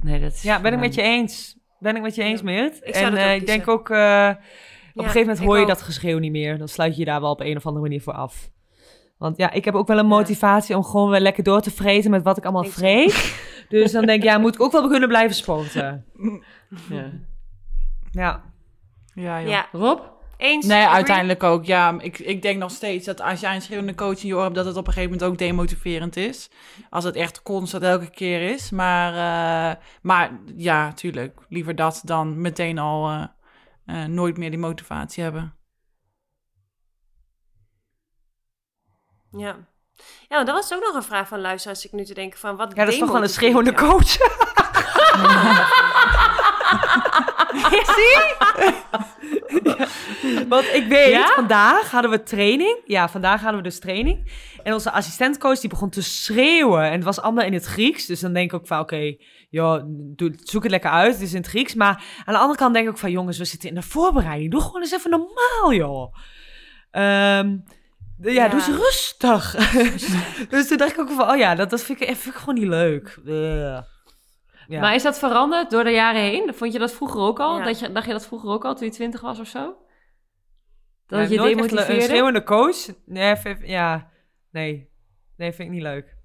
Nee, dat is... Ja, ben ik met je eens. Ben ik met je eens, Meert. Ik zou en eh, ik denk ook, eh, een gegeven moment hoor je ook. dat geschreeuw niet meer. Dan sluit je je daar wel op een of andere manier voor af. Want ja, ik heb ook wel een motivatie om gewoon weer lekker door te vreten met wat ik allemaal vreet. Dus dan denk ik, ja, moet ik ook wel kunnen blijven sporten. Ja. Ja. Ja, Rob? eens. Nee, Agree? uiteindelijk ook. Ja, ik, ik denk nog steeds dat als jij een schreeuwende coach in je oor hebt, dat het op een gegeven moment ook demotiverend is. Als het echt constant elke keer is. Maar, eh, maar ja, tuurlijk. Liever dat dan meteen al eh, eh, nooit meer die motivatie hebben. Ja. Ja, dat was ook nog een vraag van luisteraars. Ik nu te denken van wat ja, dat is toch wel een schreeuwende coach. Want ik weet, Ja? vandaag hadden we training. Ja, vandaag hadden we dus training. En onze assistentcoach die begon te schreeuwen. En het was allemaal in het Grieks. Dus dan denk ik ook van, oké, joh, zoek het lekker uit. Het is in het Grieks. Maar aan de andere kant denk ik ook van, jongens, we zitten in de voorbereiding. Doe gewoon eens even normaal, joh. Ehm, ja, Ja. doe eens rustig. dus toen dacht ik ook van, oh ja, dat, dat vind, ik, vind ik gewoon niet leuk. Ja. Maar is dat veranderd door de jaren heen? Vond je dat vroeger ook al? Ja. Dat je, dacht je dat vroeger ook al, toen je twintig was of zo? Dat Ja, je nooit Een schreeuwende coach? Nee, vind- ja, nee. Nee, vind ik niet leuk.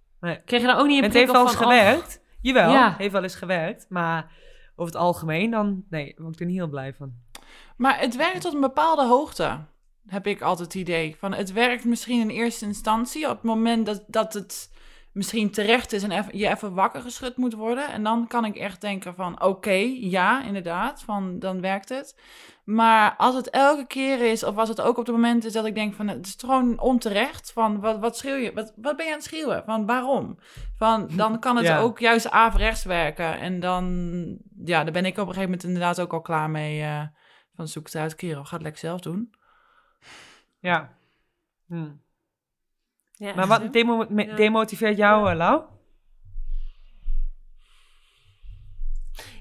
Kreeg je dan ook niet een Het heeft wel eens van... oh, gewerkt. Jawel, Ja. heeft wel eens gewerkt. Maar over het algemeen dan, nee, daar word ik er niet heel blij van. Maar het werkt tot een bepaalde hoogte, heb ik altijd het idee. Van het werkt misschien in eerste instantie op het moment dat, dat het misschien terecht is en even, je even wakker geschud moet worden. En dan kan ik echt denken van oké, ja, inderdaad, van, dan werkt het. Maar als het elke keer is, of als het ook op het moment is dat ik denk van het is gewoon onterecht. Van wat, wat schreeuw je? Wat, wat ben je aan het schreeuwen? Van waarom? Van dan kan het Ja. ook juist averechts werken. En dan, ja, daar ben ik op een gegeven moment inderdaad ook al klaar mee. eh, van zoek het uit, kerel. Ga het lekker zelf doen. Ja. Hm. Ja, Maar wat demo- me- Ja. demotiveert jou, eh, Lau?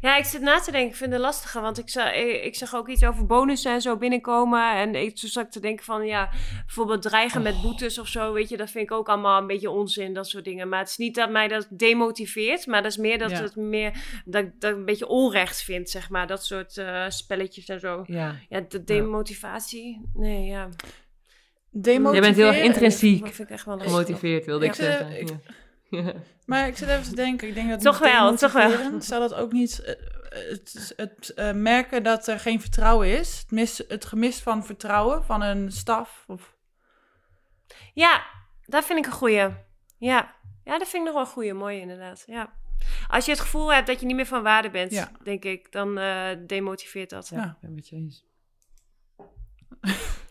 Ja, ik zit na te denken. Ik vind het lastiger, want ik, za- ik, ik zag ook iets over bonussen en zo binnenkomen. En ik, toen zat ik te denken van, ja, bijvoorbeeld dreigen met boetes of zo, weet je, dat vind ik ook allemaal een beetje onzin, dat soort dingen. Maar het is niet dat mij dat demotiveert, maar dat is meer dat Ja. het meer, dat, ik- dat ik een beetje onrecht vind, zeg maar, dat soort eh, spelletjes en zo. Ja. Ja, de demotivatie, nee, ja. Demotiveren. Je bent heel erg intrinsiek Dat vind ik echt wel lastig. gemotiveerd, wilde ik Ja. zeggen. Ik- Ja. Maar ik zit even te denken. Ik denk dat Toch wel, toch wel. Zou dat ook niet eh, het, het eh, merken dat er geen vertrouwen is? Het, mis, het gemis van vertrouwen van een staf? Of... Ja, dat vind ik een goeie. Ja. ja, dat vind ik nog wel een goeie. Mooi inderdaad. Ja. Als je het gevoel hebt dat je niet meer van waarde bent, Ja. denk ik, dan eh, demotiveert dat. Ja. ben met je eens.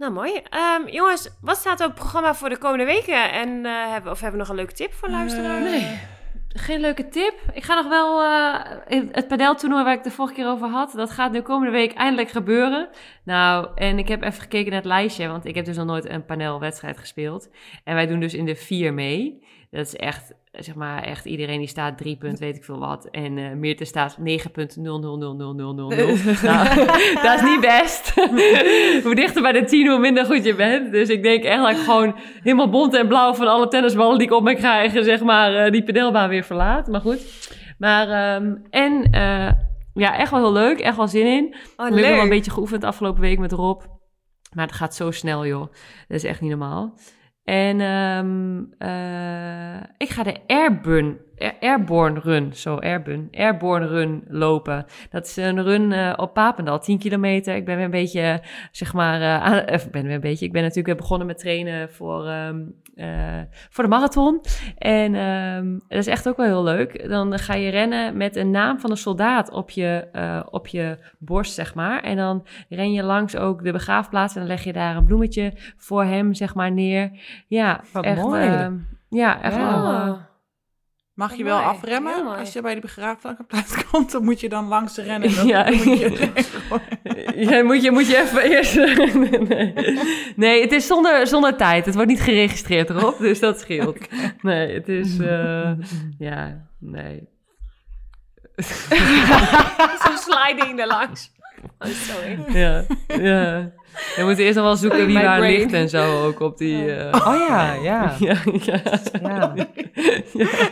Nou, mooi. Ehm, jongens, wat staat op het programma voor de komende weken? En eh, hebben, of hebben we nog een leuke tip voor luisteraars? Nee. Geen leuke tip. Ik ga nog wel eh, het padeltoernooi waar ik de vorige keer over had. Dat gaat de komende week eindelijk gebeuren. Nou, en ik heb even gekeken naar het lijstje, want ik heb dus nog nooit een panelwedstrijd gespeeld. En wij doen dus in de vier mee. Dat is echt, zeg maar, echt iedereen die staat drie punt, weet ik veel wat. En eh Meerte staat 9.000000000. nou, dat is niet best. hoe dichter bij de tien, hoe minder goed je bent. Dus ik denk echt dat ik gewoon helemaal bont en blauw van alle tennisballen die ik op me krijg, zeg maar, eh, die pedelbaan weer verlaat. Maar goed. Maar, ehm, en eh, ja, echt wel heel leuk. Echt wel zin in. Oh, ik heb wel een beetje geoefend afgelopen week met Rob. Maar het gaat zo snel, joh. Dat is echt niet normaal. En ehm, eh, ik ga de Airburn, Air- Airborne Run, zo Airburn, Airborne Run lopen. Dat is een run eh, op Papendal, 10 kilometer. Ik ben weer een beetje, eh, zeg maar, aan, ik ben weer een beetje, ik ben natuurlijk weer begonnen met trainen voor, ehm, eh, voor de marathon. En ehm, dat is echt ook wel heel leuk. Dan ga je rennen met een naam van een soldaat op je, op je borst, zeg maar. En dan ren je langs ook de begraafplaats en dan leg je daar een bloemetje voor hem, zeg maar, neer. Ja, Wat echt, mooi. ehm, ja, echt Ja. wel. Oh. Mag je Mooi, wel afremmen als je bij de begraafplaats komt? Dan moet je dan langs rennen. Dan Ja. moet je Ja, moet, je, moet je even eerst... nee. nee, het is zonder, zonder tijd. Het wordt niet geregistreerd erop, dus dat scheelt. Nee, het is... eh, ja, nee. Zo'n sliding erlangs. Oh, sorry. Ja, ja. We moeten eerst nog wel zoeken wie My waar brain. ligt en zo ook op die... eh, Oh ja, ja. ja, ja. ja.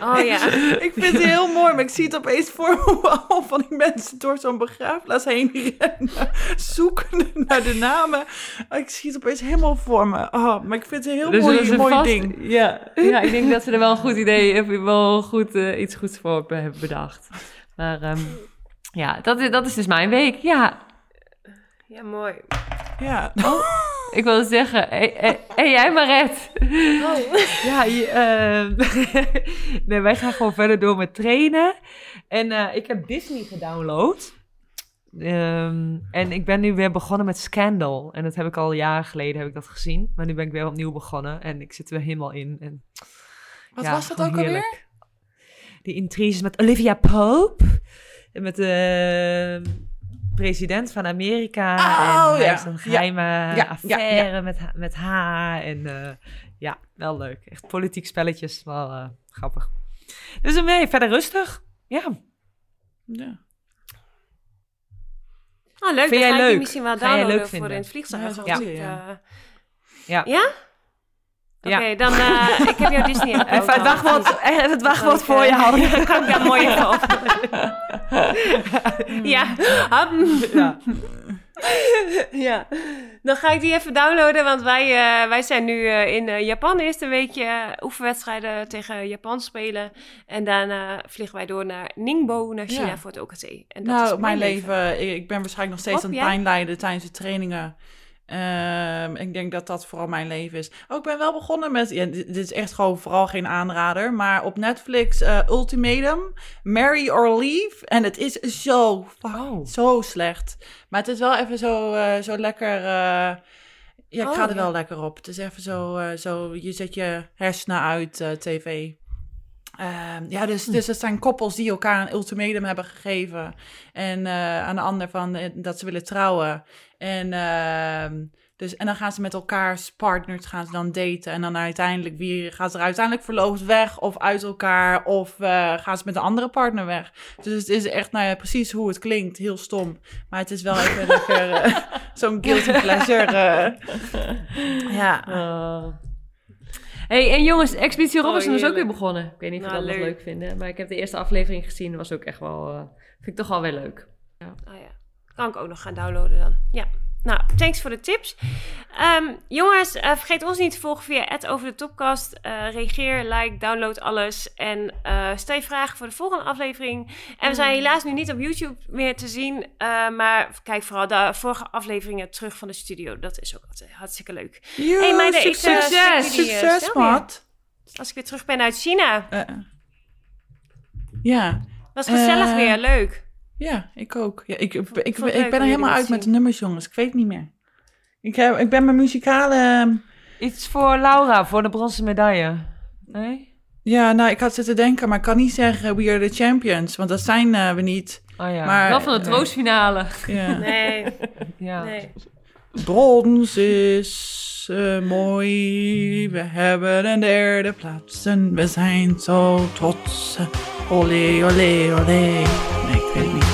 Oh ja. Ik vind het heel mooi, maar ik zie het opeens voor me hoe al van die mensen door zo'n begraafplaats heen rennen. Zoeken naar de namen. Ik zie het opeens helemaal voor me. Oh, maar ik vind het een heel Dus mooi, mooi vast- ding. Ja, ja, ik denk dat ze er wel een goed idee, wel goed, eh, iets goeds voor hebben bedacht. Maar ehm, ja, dat is, dat is dus mijn week. Ja, Ja, mooi. Ja. ik wil zeggen, hé hey, hey, jij Maret. Ja, je, eh, nee, wij gaan gewoon verder door met trainen. En eh, ik heb Disney gedownload. Ehm, en ik ben nu weer begonnen met Scandal. En dat heb ik al jaren geleden heb ik dat gezien. Maar nu ben ik weer opnieuw begonnen. En ik zit er weer helemaal in. En, Wat ja, was dat ook alweer? Die intriges met Olivia Pope. En met de president van Amerika. Oh, en hij ja. heeft een geheime ja, affaire Met, ha- met haar. En eh, ja, wel leuk. Echt politiek spelletjes. Wel eh, grappig. Dus nee, verder rustig. Ja. Ja. Oh, leuk. Vind jij leuk? misschien wel downloaden voor vinden? in het vliegtuig. Ja, eh, Ja. Ja? Oké, Ja. dan uh, ik heb jouw Disney Even het wachtwoord, even het wachtwoord voor je eh, houden. Ja, kan ik daar mooi even op. ja. Ja. ja. Dan ga ik die even downloaden, want wij, eh, wij zijn nu eh, in eh, Japan eerst een weekje eh, oefenwedstrijden tegen Japan spelen. En daarna vliegen wij door naar Ningbo, naar China Ja. voor het OKT. En dat Nou, is mijn leven. Ik, ik ben waarschijnlijk nog steeds aan het pijnlijden tijdens de trainingen. Ehm, ik denk dat dat vooral mijn leven is. Oh, ik ben wel begonnen met... Ja, dit, dit is echt gewoon vooral geen aanrader. Maar op Netflix eh, Ultimatum, Marry or Leave. En het is zo, Oh. zo slecht. Maar het is wel even zo, eh, zo lekker... eh, ja, ik Oh, ga er ja. wel lekker op. Het is even zo, zo je zet je hersenen uit tv. Ehm, ja, dus, dus het zijn koppels die elkaar een ultimatum hebben gegeven. En aan de ander van dat ze willen trouwen. En, ehm, dus, en dan gaan ze met elkaars partners gaan ze dan daten. En dan uiteindelijk, wie gaat er uiteindelijk verloofd weg of uit elkaar? Of eh, gaan ze met de andere partner weg? Dus het is echt nou ja, precies hoe het klinkt. Heel stom. Maar het is wel even lekker eh, zo'n guilty pleasure. eh. ja. Oh. Hey, en jongens, Expeditie Robinson is ook weer begonnen. Ik weet niet of je Nou, dat nog leuk. leuk vinden, maar ik heb de eerste aflevering gezien. Dat was ook echt wel, eh, vind ik toch wel weer leuk. Oh ja, kan ik ook nog gaan downloaden dan. Ja. Nou, thanks voor de tips. Ehm, jongens, eh, vergeet ons niet te volgen via over de topcast. Eh, reageer, like, download alles. En eh, stel je vragen voor de volgende aflevering. En we zijn helaas nu niet op YouTube meer te zien. maar kijk vooral de vorige afleveringen terug van de studio. Dat is ook altijd hartstikke leuk. Yo, Hey, meiden, ik, succes, succes. Matt. Als ik weer terug ben uit China. Ja. Was gezellig weer, leuk. Ja, ik ook. Ja, ik, ik, ik, ben er helemaal uit met de nummers, jongens. Ik weet niet meer. Ik, heb, ik ben mijn muzikale... Iets voor Laura, voor de bronzen medaille. Nee? Ja, nou, ik had zitten denken, maar ik kan niet zeggen We Are The Champions. Want dat zijn eh, we niet. Oh ja. Maar- Wel van de troostfinale. Ja. Nee, ja. nee. Brons is eh, mooi. We hebben een derde plaats en we zijn zo trots. Olé, olé, olé. Nee, ik weet het niet.